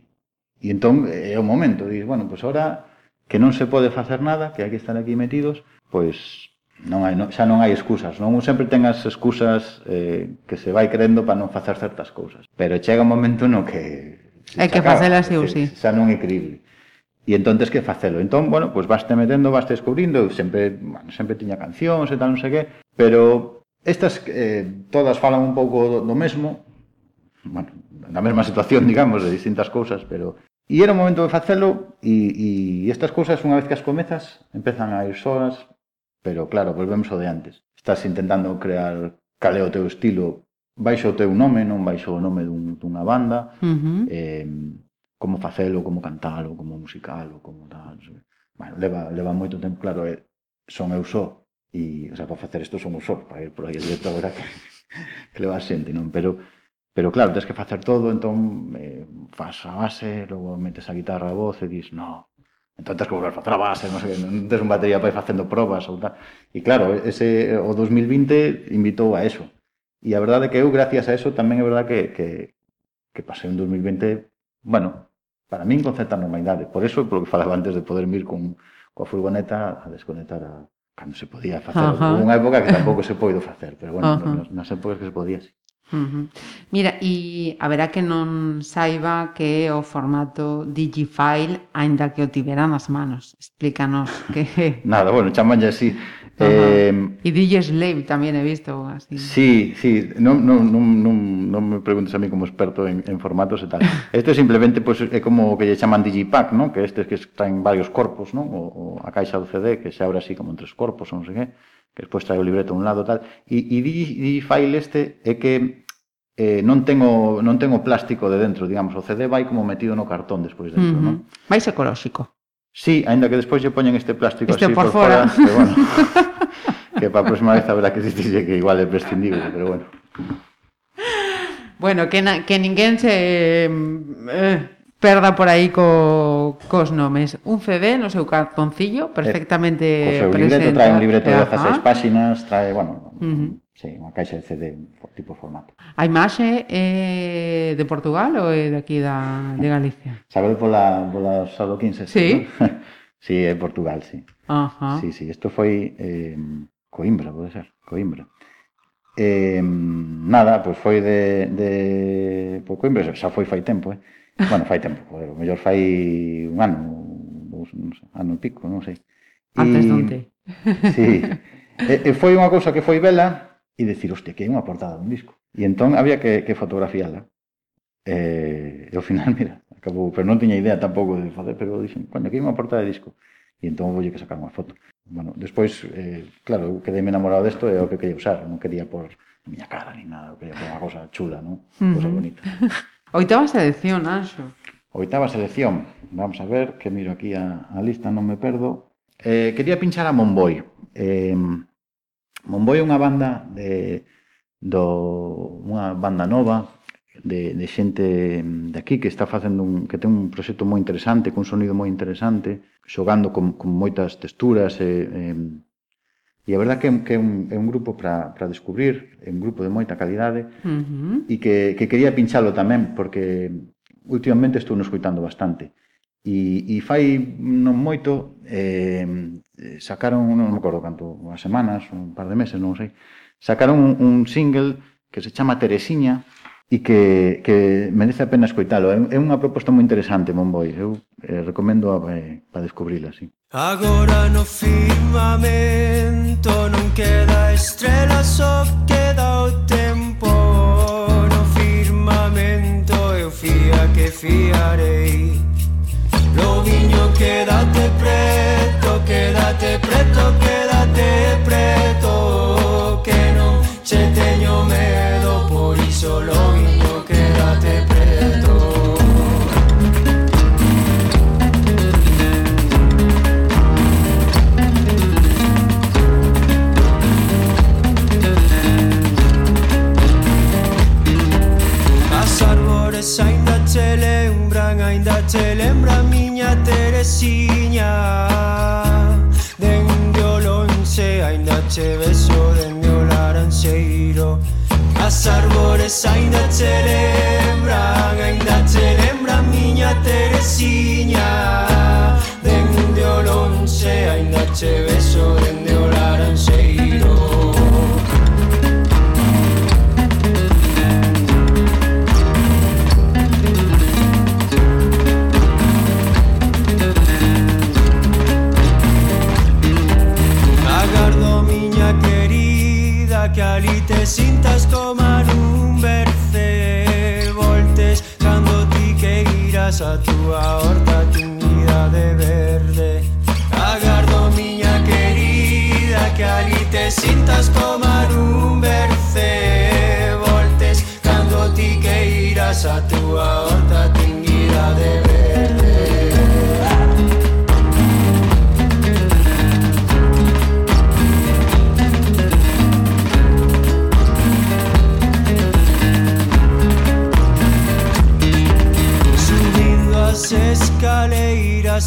e entón é o momento, dices, bueno, pois pues ahora que non se pode facer nada, que hai que estar aquí metidos, pois non hai, non, xa non hai excusas, non? Un sempre ten as excusas eh, que se vai crendo para non facer certas cousas. Pero chega un momento no que... Hai que facelas sí ou sí. Xa non é creíble. E entón tens que facelo. Entón, bueno, pois pues vaste metendo, vaste descubrindo, eu sempre, bueno, sempre tiña cancións e tal, non sei que, pero estas eh, todas falan un pouco do, do mesmo, bueno, na mesma situación, digamos, de distintas cousas, pero E era o momento de facelo e, e estas cousas, unha vez que as comezas, empezan a ir solas, Pero claro, volvemos ao de antes. Estás intentando crear cal é o teu estilo baixo o teu nome, non baixo o nome dun, dunha banda, uh -huh. eh, como facelo, como cantalo, como musicalo, como tal. Sei. Bueno, leva, leva moito tempo, claro, eh, son eu só, e, o sea, para facer isto son eu só, para ir por aí directo agora que, que leva xente, non? Pero, pero claro, tens que facer todo, entón eh, fas a base, logo metes a guitarra a voz e dis, no, Entón tens que volver facer a base, non, sei, non tens un batería para ir facendo probas ou tal. E claro, ese, o 2020 invitou a eso. E a verdade é que eu, gracias a eso, tamén é verdade que, que, que pasei un 2020, bueno, para min con certa normalidade. Por eso, polo que falaba antes de poder vir con, coa furgoneta a desconectar a, cando se podía facer. Ajá. Unha época que tampouco se poido facer, pero bueno, nas, nas épocas que se podía, sí. Uh. Mira, e a verá que non saiba que é o formato Digifile, aínda que o tiveran nas manos. Explícanos que... Nada, bueno, chamanlle así. Uh -huh. eh... E DJ Slave tamén he visto así. Sí, sí, non, non, non, non, non me preguntes a mí como experto en, en formatos e tal. Isto simplemente pues, é como o que lle chaman Digipack, ¿no? que estes que traen varios corpos, ¿no? o, o a caixa do CD, que se abre así como en tres corpos, non sei que que despois trae o libreto a un lado tal, e, e Digifile este é que eh, non ten non ten plástico de dentro, digamos, o CD vai como metido no cartón despois dentro, uh -huh. non? Mais ecolóxico. Sí, aínda que despois lle poñen este plástico este así por, por fora, fora que, bueno, que para a próxima vez habrá que dicirlle que igual é prescindible, pero bueno. Bueno, que, na, que ninguén se... Eh, eh perda por aí co, cos nomes. Un CD no seu cartoncillo, eh, perfectamente eh, o seu presenta. libreto, trae un libreto de 16 páxinas, trae, bueno, uh -huh. sí, unha caixa de CD tipo formato. A imaxe é eh, de Portugal ou é de aquí da, de Galicia? Sabe pola, pola sadoquinses, sí? ¿no? sí, é Portugal, sí. Ajá. Sí, sí, isto foi eh, Coimbra, pode ser, Coimbra. Eh, nada, pois pues foi de, de... Por Coimbra, xa foi fai tempo, eh? Bueno, fai tempo, joder, o mellor fai un ano, dous, non sei, ano e pico, non sei. E, Antes donte. Sí. e, e foi unha cousa que foi vela e decir, hostia, que hai unha portada dun disco. E entón había que, que fotografiala. E, e ao final, mira, acabou, pero non tiña idea tampouco de facer, pero dixen, coño, que hai unha portada de disco. E entón voulle que sacar unha foto. Bueno, despois, eh, claro, eu quedei enamorado desto e é o que quería usar, non quería por a miña cara ni nada, eu quería por unha cosa chula, non? Cosa uh -huh. bonita. Oitava selección, Anxo. Oitava selección. Vamos a ver, que miro aquí a, a lista, non me perdo. Eh, quería pinchar a Monboy. Eh, Monboy é unha banda de do unha banda nova de, de xente de aquí que está facendo un, que ten un proxecto moi interesante, con un sonido moi interesante, xogando con, con moitas texturas e, e E a verdade que, que é, un, é un grupo para descubrir, é un grupo de moita calidade uh -huh. e que, que quería pinchalo tamén porque últimamente estou nos bastante. E, e fai non moito eh, sacaron, non me acordo canto, unhas semanas, un par de meses, non sei, sacaron un, un single que se chama Teresiña e que, que merece a pena escoitalo. É, é unha proposta moi interesante, Monboy. Eu eh, recomendo a, eh, para descubrila, sí. Agora no firmamento non queda estrela só queda o tempo. No firmamento eu fía que fiarei. Lobiño quédate preto, quédate preto, quédate preto Que non che teño medo por iso lobiño se lembran, ainda te lembra miña Teresiña Dende o lonxe, ainda che beso dende o laranxeiro As árbores ainda te lembran, ainda te lembra miña Teresiña Dende o lonxe, ainda che beso dende que ali te sintas tomar un berce. Voltes cando ti que irás a túa horta tiñida de verde. Agardo miña querida que ali te sintas coma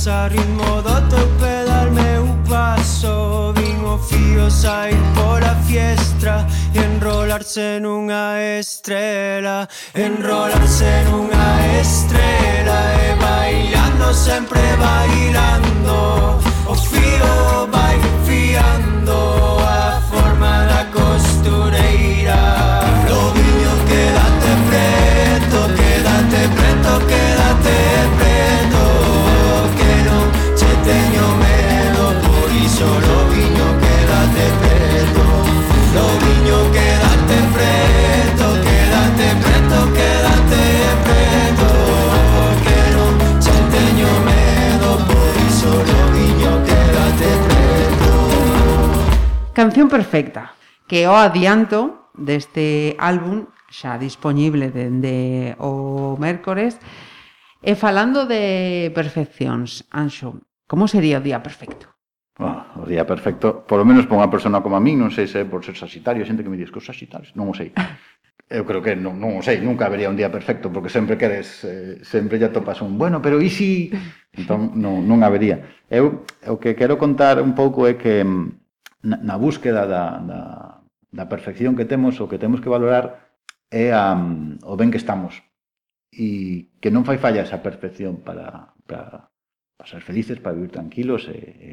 Mas a ritmo do teu pedal meu paso. Vin o fío sair pola fiestra Enrolarse nunha estrela Enrolarse nunha estrela E eh, bailando, sempre bailando. O fío vai fiando perfecta, que o adianto deste álbum xa dispoñible dende o mércores. E falando de perfeccións, Anxo, como sería o día perfecto? Bueno, o día perfecto, por lo menos para unha persona como a min, non sei se é por ser sagitario, xente que me diz que os sagitarios, non o sei. Eu creo que non, non o sei, nunca habería un día perfecto, porque sempre queres, eh, sempre ya topas un, bueno, pero e si... Entón, non, non habería. Eu, o que quero contar un pouco é que mm, na, na búsqueda da, da, da perfección que temos, o que temos que valorar é a, o ben que estamos. E que non fai falla esa perfección para, para, para ser felices, para vivir tranquilos e, e,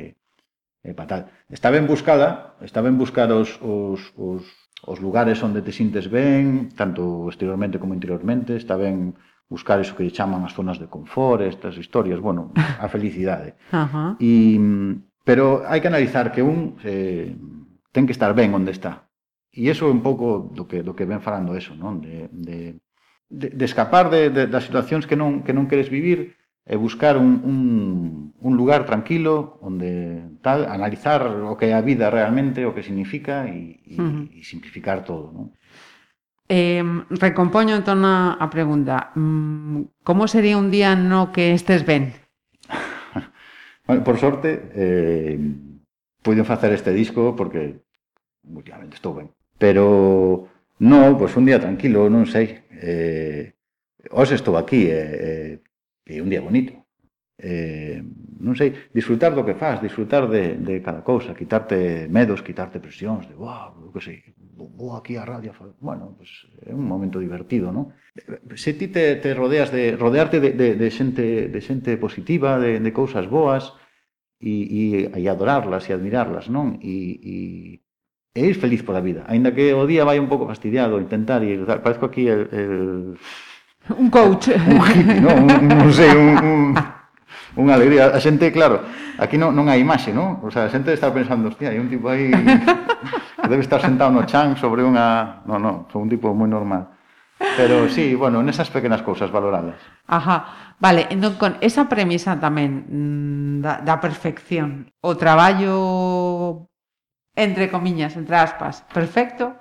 e para tal. Está ben buscada, está ben buscar os, os, os, os lugares onde te sintes ben, tanto exteriormente como interiormente, está ben buscar iso que lle chaman as zonas de confort, estas historias, bueno, a felicidade. Uh -huh. E Pero hai que analizar que un eh, ten que estar ben onde está. E iso é un pouco do que do que ven falando eso, non? De, de, de, de escapar de, de, das situacións que non, que non queres vivir e buscar un, un, un lugar tranquilo onde tal, analizar o que é a vida realmente, o que significa e, e, uh -huh. e simplificar todo, non? Eh, recompoño entón a, a pregunta. Mm, como sería un día no que estes ben? Bueno, por sorte, eh, puiden facer este disco porque últimamente estou ben. Pero no, pois pues un día tranquilo, non sei. Eh, hoxe estou aquí, eh, eh, e un día bonito. Eh, non sei, disfrutar do que faz, disfrutar de, de cada cousa, quitarte medos, quitarte presións, de wow, que sei, vou aquí á radio a. Bueno, pues, é un momento divertido, non? Se ti te, te rodeas de rodearte de, de, de xente de xente positiva, de, de cousas boas e, e, e adorarlas e admirarlas, non? E, e, e ir feliz pola vida, aínda que o día vai un pouco fastidiado, intentar ir, parezco aquí el, el un coach, un hippie, non, un, non sei, un, un unha alegría. A xente, claro, aquí non, non hai imaxe, non? O sea, a xente está pensando, hostia, hai un tipo aí Debe estar sentado no chan sobre unha... No, no, sou un tipo moi normal. Pero sí, bueno, nesas pequenas cousas valoradas. Ajá, vale, entón con esa premisa tamén mm, da, da perfección, o traballo entre comiñas, entre aspas, perfecto,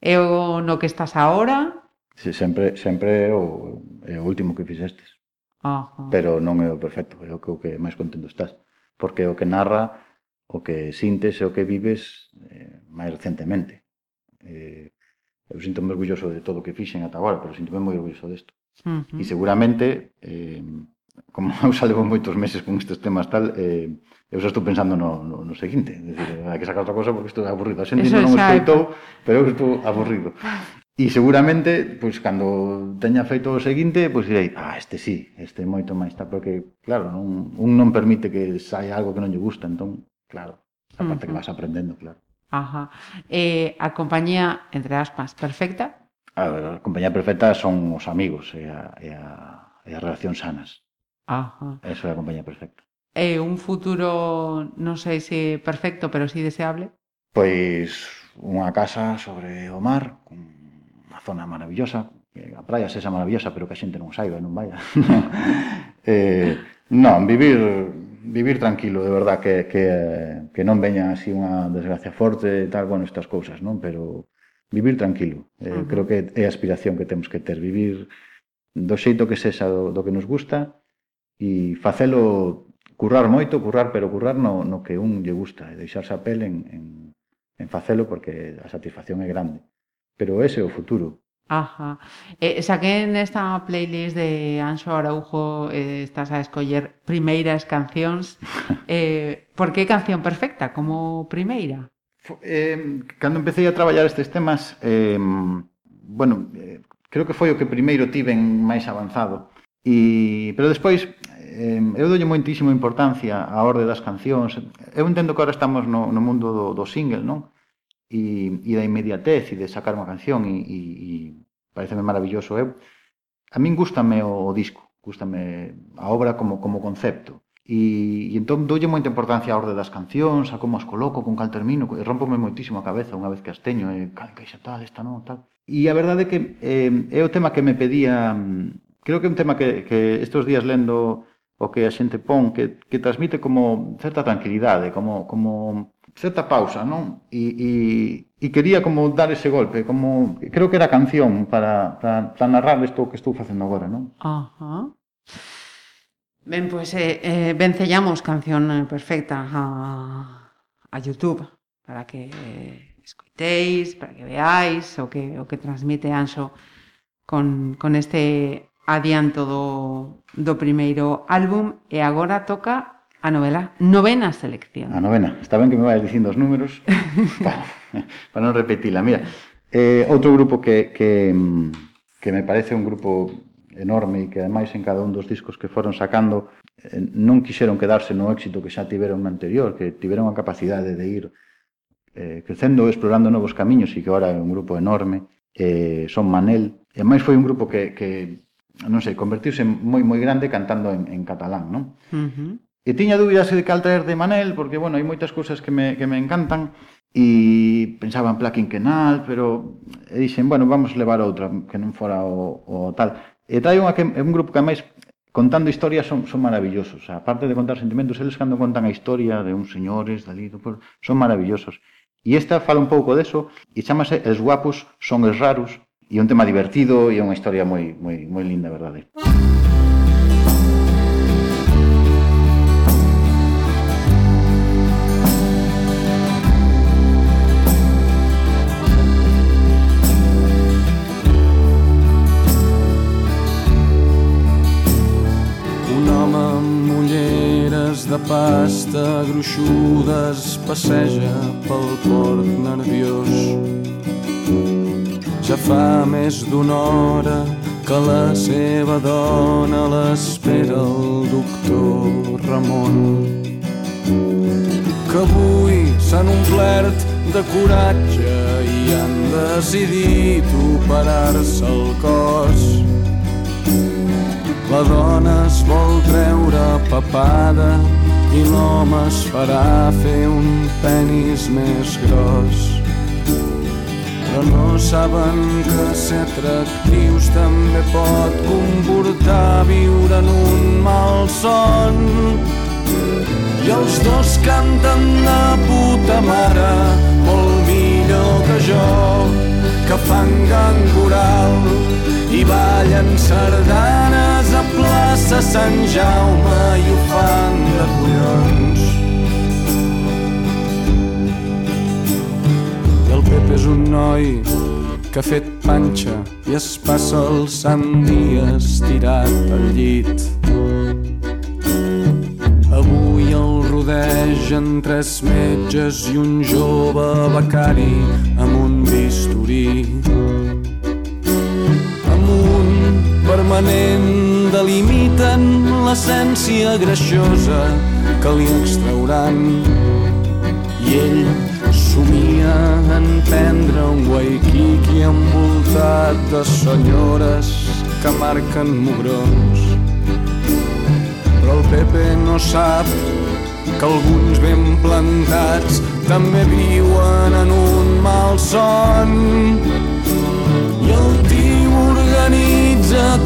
é o no que estás ahora? Sí, sempre, sempre é o, é o último que fixestes. Ajá. Pero non é o perfecto, é o que, o que máis contento estás. Porque o que narra o que sintes e o que vives eh, máis recentemente. Eh, eu sinto moi orgulloso de todo o que fixen ata agora, pero sinto moi orgulloso desto. Uh -huh. E seguramente, eh, como eu xa levo moitos meses con estes temas tal, eh, eu xa estou pensando no, no, no seguinte. É dicir, hai que sacar outra cosa porque estou aburrido. A xente non escoitou, pero eu estou aburrido. E seguramente, pois, cando teña feito o seguinte, pois direi, ah, este sí, este moito máis, tal, porque, claro, non, un non permite que saia algo que non lle gusta, entón, Claro, a parte uh -huh. que vas aprendendo, claro. Ajá. Eh, a compañía, entre aspas, perfecta? A, ver, a compañía perfecta son os amigos e, a, e, a, e as relacións sanas. Ajá. Eso é a compañía perfecta. Eh, un futuro, non sei se perfecto, pero si sí deseable? Pois unha casa sobre o mar, unha zona maravillosa, a praia sexa maravillosa, pero que a xente non saiba e non vaya. eh, non, vivir vivir tranquilo, de verdad, que, que, que non veña así unha desgracia forte e tal, bueno, estas cousas, non? Pero vivir tranquilo, eh, uh -huh. creo que é a aspiración que temos que ter, vivir do xeito que sexa do, do que nos gusta e facelo currar moito, currar, pero currar no, no que un lle gusta, e deixarse a pel en, en, en facelo porque a satisfacción é grande. Pero ese é o futuro, Ajá. Eh, saqué esta playlist de Anxo Araujo eh, estás a escoller primeiras cancións. Eh, por que canción perfecta como primeira? Eh, cando empecé a traballar estes temas, eh, bueno, eh, creo que foi o que primeiro tiven máis avanzado. E, pero despois, eh, eu dolle moitísima importancia á orde das cancións. Eu entendo que agora estamos no, no mundo do, do single, non? e, e da inmediatez e de sacar unha canción e, e, e pareceme maravilloso. Eu, a min gustame o, o disco, gustame a obra como, como concepto. E, e entón doulle moita importancia á orde das cancións, a como as coloco, con cal termino, e rompome moitísimo a cabeza unha vez que as teño, e cal caixa tal, esta non, tal. E a verdade é que eh, é o tema que me pedía, creo que é un tema que, que estes días lendo o que a xente pon, que, que transmite como certa tranquilidade, como, como certa pausa, non? E, e, e quería como dar ese golpe, como creo que era canción para, para, para narrar isto que estou facendo agora, non? Ajá. Ben, pois, pues, eh, eh, vencellamos canción eh, perfecta a, a YouTube para que eh, escoiteis, para que veáis o que, o que transmite Anxo con, con este adianto do, do primeiro álbum e agora toca A novela, novena selección. A novena. Está ben que me vais dicindo os números para, para non repetila. Mira, eh, outro grupo que, que, que me parece un grupo enorme e que ademais en cada un dos discos que foron sacando eh, non quixeron quedarse no éxito que xa tiveron no anterior, que tiveron a capacidade de ir eh, crecendo, explorando novos camiños e que agora é un grupo enorme, eh, son Manel. E ademais foi un grupo que, que non sei, convertiuse moi moi grande cantando en, en catalán, non? Uh -huh. E tiña dúbidas de cal traer de Manel, porque, bueno, hai moitas cousas que me, que me encantan, e pensaba en Plaquin Quenal, pero e dixen, bueno, vamos levar outra, que non fora o, o tal. E trai unha que é un grupo que máis contando historias son, son maravillosos. A parte de contar sentimentos, eles cando contan a historia de uns señores dali do pueblo, son maravillosos. E esta fala un pouco deso e chamase Els guapos son els raros e é un tema divertido e é unha historia moi moi moi linda, verdade. Música pasta gruixudes passeja pel port nerviós. Ja fa més d'una hora que la seva dona l'espera el doctor Ramon que avui s'han omplert de coratge i han decidit operar-se el cos. La dona es vol treure papada i l'home es farà fer un penis més gros. Però no saben que ser atractius també pot comportar viure en un mal son. I els dos canten de puta mare, molt millor que jo, que fan gang coral i ballen sardanes a plaça Sant Jaume i ho fan de collons. I el Pep és un noi que ha fet panxa i es passa el sant dia estirat al llit. Avui el rodegen tres metges i un jove becari amb un bisturí. Amb un permanent delimiten l'essència greixosa que li extrauran i ell somia en prendre un waikiki envoltat de senyores que marquen mugrons però el Pepe no sap que alguns ben plantats també viuen en un mal son. I el tio organitza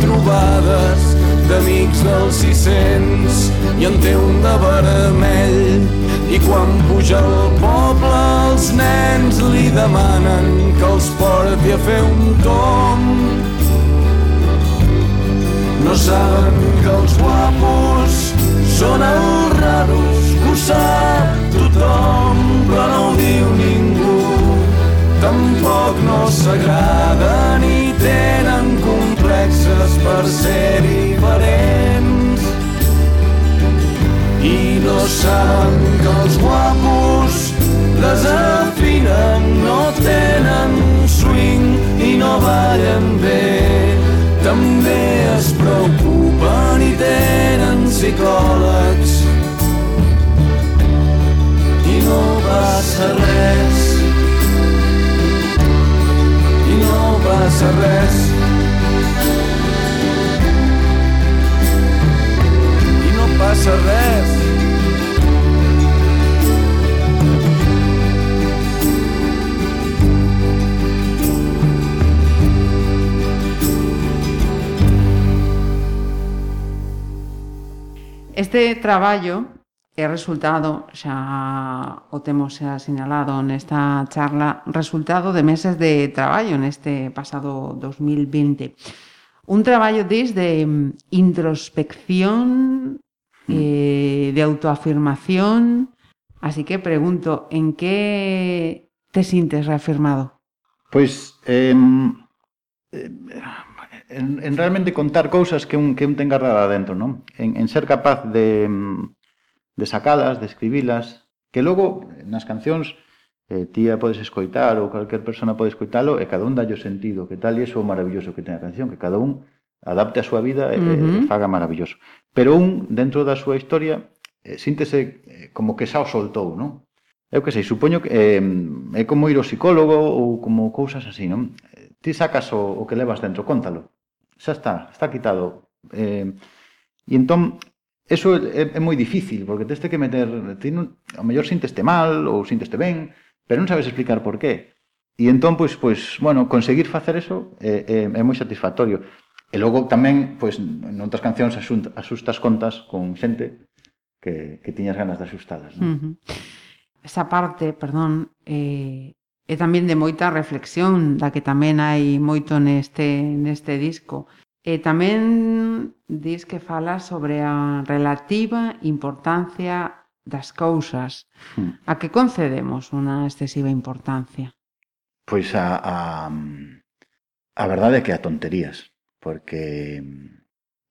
trobades d'amics dels 600 i en té un de vermell i quan puja al poble els nens li demanen que els porti a fer un tomb no saben que els guapos són els raros, que ho sap tothom, però no ho diu ningú. tampoc no s'agraden i tenen complexes per ser diferents. I no saben que els guapos desafinen, no tenen swing i no ballen bé. També es preocupen i tenen psicòlegs i no passa res i no passa res Este traballo é resultado, xa o temos xa sinalado nesta charla, resultado de meses de traballo neste pasado 2020. Un traballo desde introspección, Mm. eh, de autoafirmación. Así que pregunto, ¿en qué te sientes reafirmado? Pues eh, en, en, realmente contar cousas que un, que un ten guardada dentro, non? En, en ser capaz de, de sacalas, de escribilas, que logo nas cancións eh, tía podes escoitar ou calquer persona pode escoitalo e cada un dalle o sentido, que tal e iso é maravilloso que ten a canción, que cada un adapte a súa vida e, uh -huh. e, e faga maravilloso. Pero un, dentro da súa historia, eh, síntese eh, como que xa o soltou, non? Eu que sei, supoño que eh, é como ir ao psicólogo ou como cousas así, non? Ti sacas o, o que levas dentro, contalo. Xa está, está quitado. Eh, e entón, eso é, é moi difícil, porque teste que meter... Ti non, ao mellor sinteste mal ou sinteste ben, pero non sabes explicar por qué. E entón, pois, pois bueno, conseguir facer eso é, é, é moi satisfactorio. E logo tamén, pois, noutras cancións asustas contas con xente que, que tiñas ganas de asustadas. Non? Uh -huh. Esa parte, perdón, eh, é tamén de moita reflexión, da que tamén hai moito neste, neste disco. E tamén dis que fala sobre a relativa importancia das cousas. Hmm. A que concedemos unha excesiva importancia? Pois a, a, a verdade é que a tonterías porque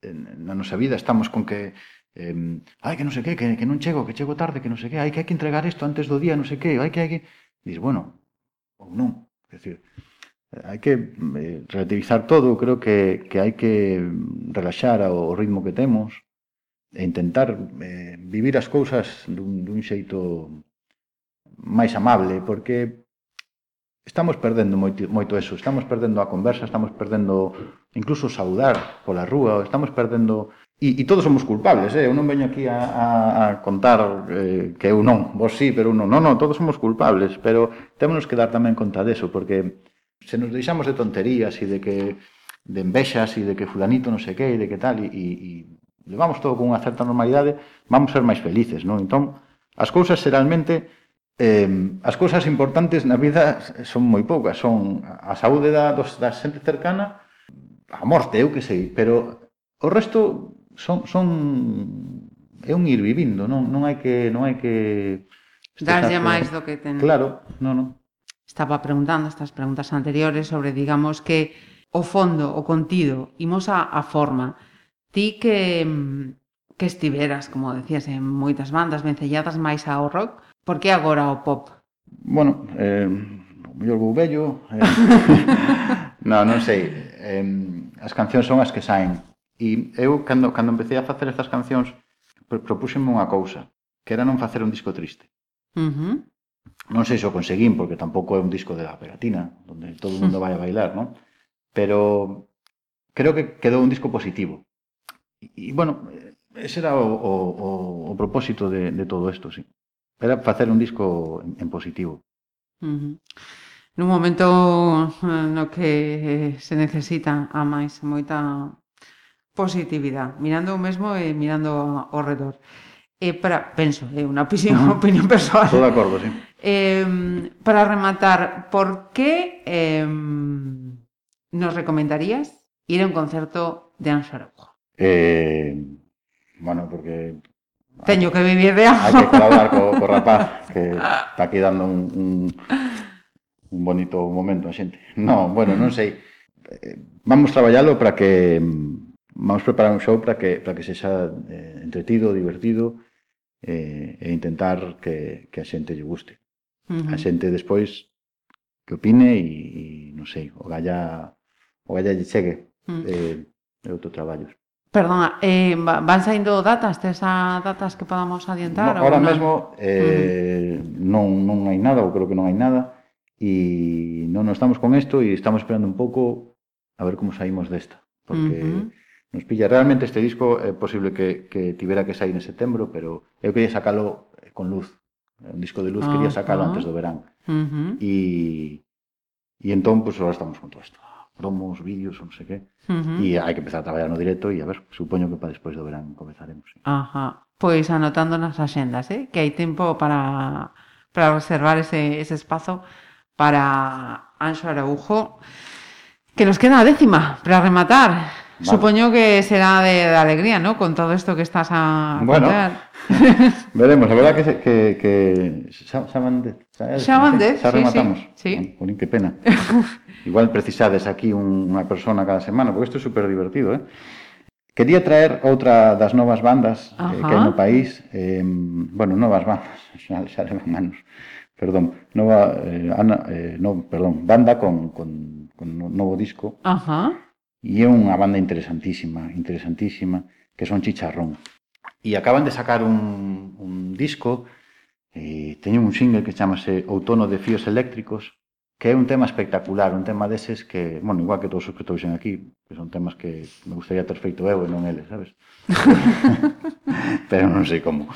na nosa vida estamos con que eh, ai, que non sei que, que, que non chego, que chego tarde, que non sei que, ai, que hai que entregar isto antes do día, non sei que, ai, que hai que... dis, bueno, ou non. É dicir, hai que eh, relativizar todo, creo que, que hai que relaxar ao ritmo que temos e intentar eh, vivir as cousas dun, dun xeito máis amable, porque estamos perdendo moito, moito eso, estamos perdendo a conversa, estamos perdendo incluso saudar pola rúa, estamos perdendo... E, e todos somos culpables, eh? eu non veño aquí a, a, a contar eh, que eu non, vos sí, pero eu non, non, non, todos somos culpables, pero temos que dar tamén conta deso, porque se nos deixamos de tonterías e de que de envexas e de que fulanito non sei que e de que tal, e, e, e levamos todo con unha certa normalidade, vamos ser máis felices, non? Entón, as cousas xeralmente eh, as cousas importantes na vida son moi poucas, son a saúde da, dos, da xente cercana, a morte, eu que sei, pero o resto son, son é un ir vivindo, non, non hai que non hai que darlle máis do que ten. Claro, non, non. Estaba preguntando estas preguntas anteriores sobre, digamos, que o fondo, o contido, imos a, a forma. Ti que que estiveras, como decías, en moitas bandas vencelladas máis ao rock, Por que agora o pop? Bueno, eh, mellor vou vello. Eh, non, non sei. Eh, as cancións son as que saen. E eu, cando, cando empecé a facer estas cancións, propúxenme unha cousa, que era non facer un disco triste. Uh -huh. Non sei se o conseguín, porque tampouco é un disco de la pegatina, onde todo o mundo vai a bailar, non? Pero creo que quedou un disco positivo. E, e bueno, ese era o, o, o, o propósito de, de todo isto, sí. Era facer un disco en positivo. Uh -huh. Nun momento eh, no que se necesita a máis moita positividade, mirando o mesmo e mirando ao redor. E para, penso, é unha opinión, uh -huh. opinión persoal. Estou de acordo, sí. Eh, para rematar, por que eh, nos recomendarías ir a un concerto de Anxo Araujo? Eh, bueno, porque Teño que vivir de algo. Hai que colaborar co, co rapaz que está aquí dando un, un, un bonito momento a xente. Non, bueno, non sei. Eh, vamos traballalo para que vamos preparar un show para que para que sexa eh, entretido, divertido eh, e intentar que, que a xente lle guste. Uh -huh. A xente despois que opine e, e non sei, o galla o galla lle chegue uh -huh. eh, outro traballo. Perdona, eh, van saindo datas, tes a datas que podamos adiantar? No, ahora non? mesmo eh, uh -huh. non, non hai nada, ou creo que non hai nada, e non, non estamos con isto e estamos esperando un pouco a ver como saímos desta, porque uh -huh. nos pilla realmente este disco, é posible que, que tivera que sair en setembro, pero eu quería sacalo eh, con luz, un disco de luz, uh -huh. quería sacalo antes do verán, uh -huh. e, e entón, pues, ahora estamos con todo isto. Promos, vídeos, non sei que. ujú. E hai que empezar a traballar no directo e a ver, supoño que para despois do verán comezaremos. Sí. Ajá. Pois anotando nas axendas, eh? que hai tempo para, para reservar ese, ese espazo para Anxo Araujo. Que nos queda a décima para rematar. Vale. Supoño que será de, de alegría, ¿no? Con todo esto que estás a Bueno. Veremos, a verdad que, se- que, que xa van de, Xa, eh, xa onde? Xa rematamos. Sí, sí. Polín, que pena. Igual precisades aquí un, unha persona cada semana, porque isto é super divertido, eh? Quería traer outra das novas bandas Ajá. eh, que hai no país. Eh, bueno, novas bandas, xa, xa levan manos. Perdón, nova, eh, Ana, eh, no, perdón, banda con, con, con novo disco. Ajá. E é unha banda interesantísima, interesantísima, que son Chicharrón. E acaban de sacar un, un disco E teño un single que chamase Outono de Fíos Eléctricos, que é un tema espectacular, un tema deses que, bueno, igual que todos os que estou aquí, que son temas que me gustaría ter feito eu e non eles, sabes? Pero non sei como.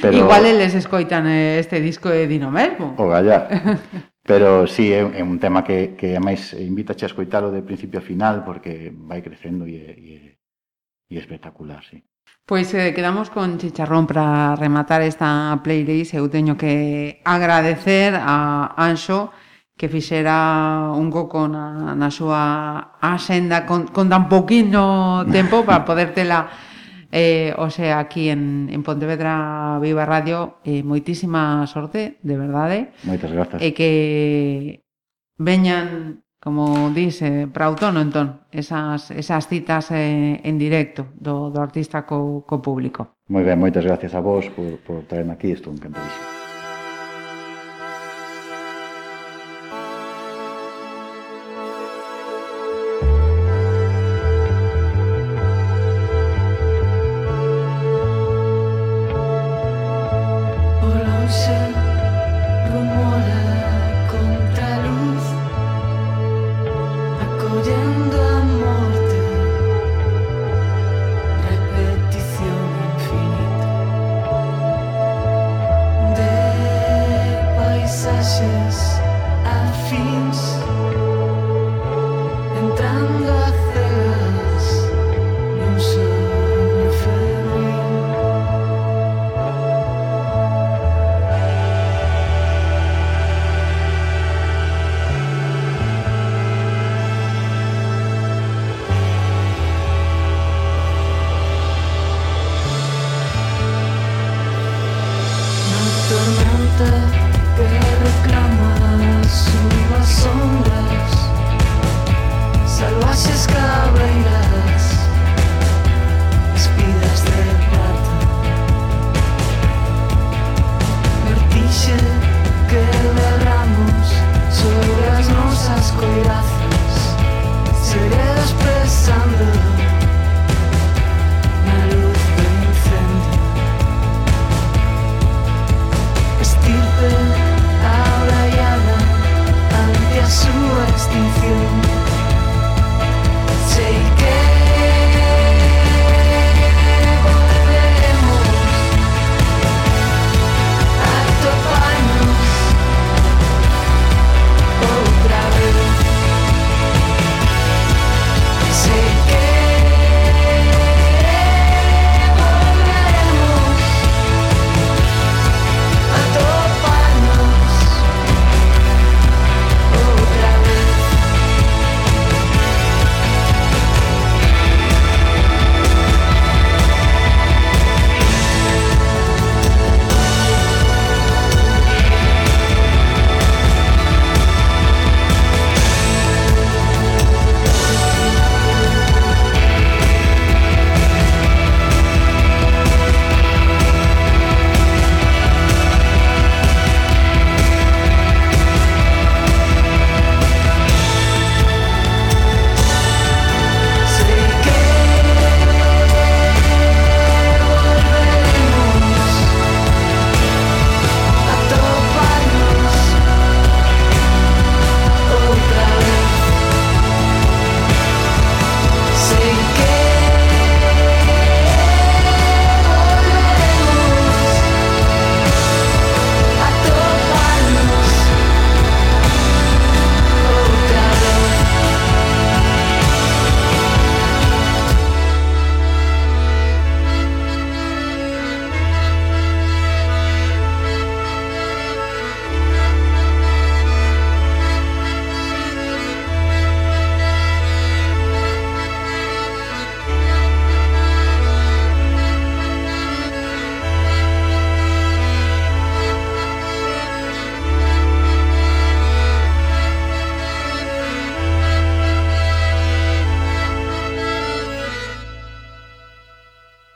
Pero... Igual eles escoitan eh, este disco de Dino mesmo. O gallar. Pero sí, é, é un tema que, que máis invítache a escoitalo de principio a final porque vai crecendo e, e, e espectacular, sí. Pois eh, quedamos con Chicharrón para rematar esta playlist. Eu teño que agradecer a Anxo que fixera un coco na, na súa axenda con, con tan poquino tempo para poder tela eh, o sea, aquí en, en Pontevedra Viva Radio. Eh, moitísima sorte, de verdade. Moitas grazas. E que veñan como dis, para outono entón, esas, esas citas eh, en directo do, do artista co, co público. Moi ben, moitas gracias a vos por, por traerme aquí, estou encantadísimo.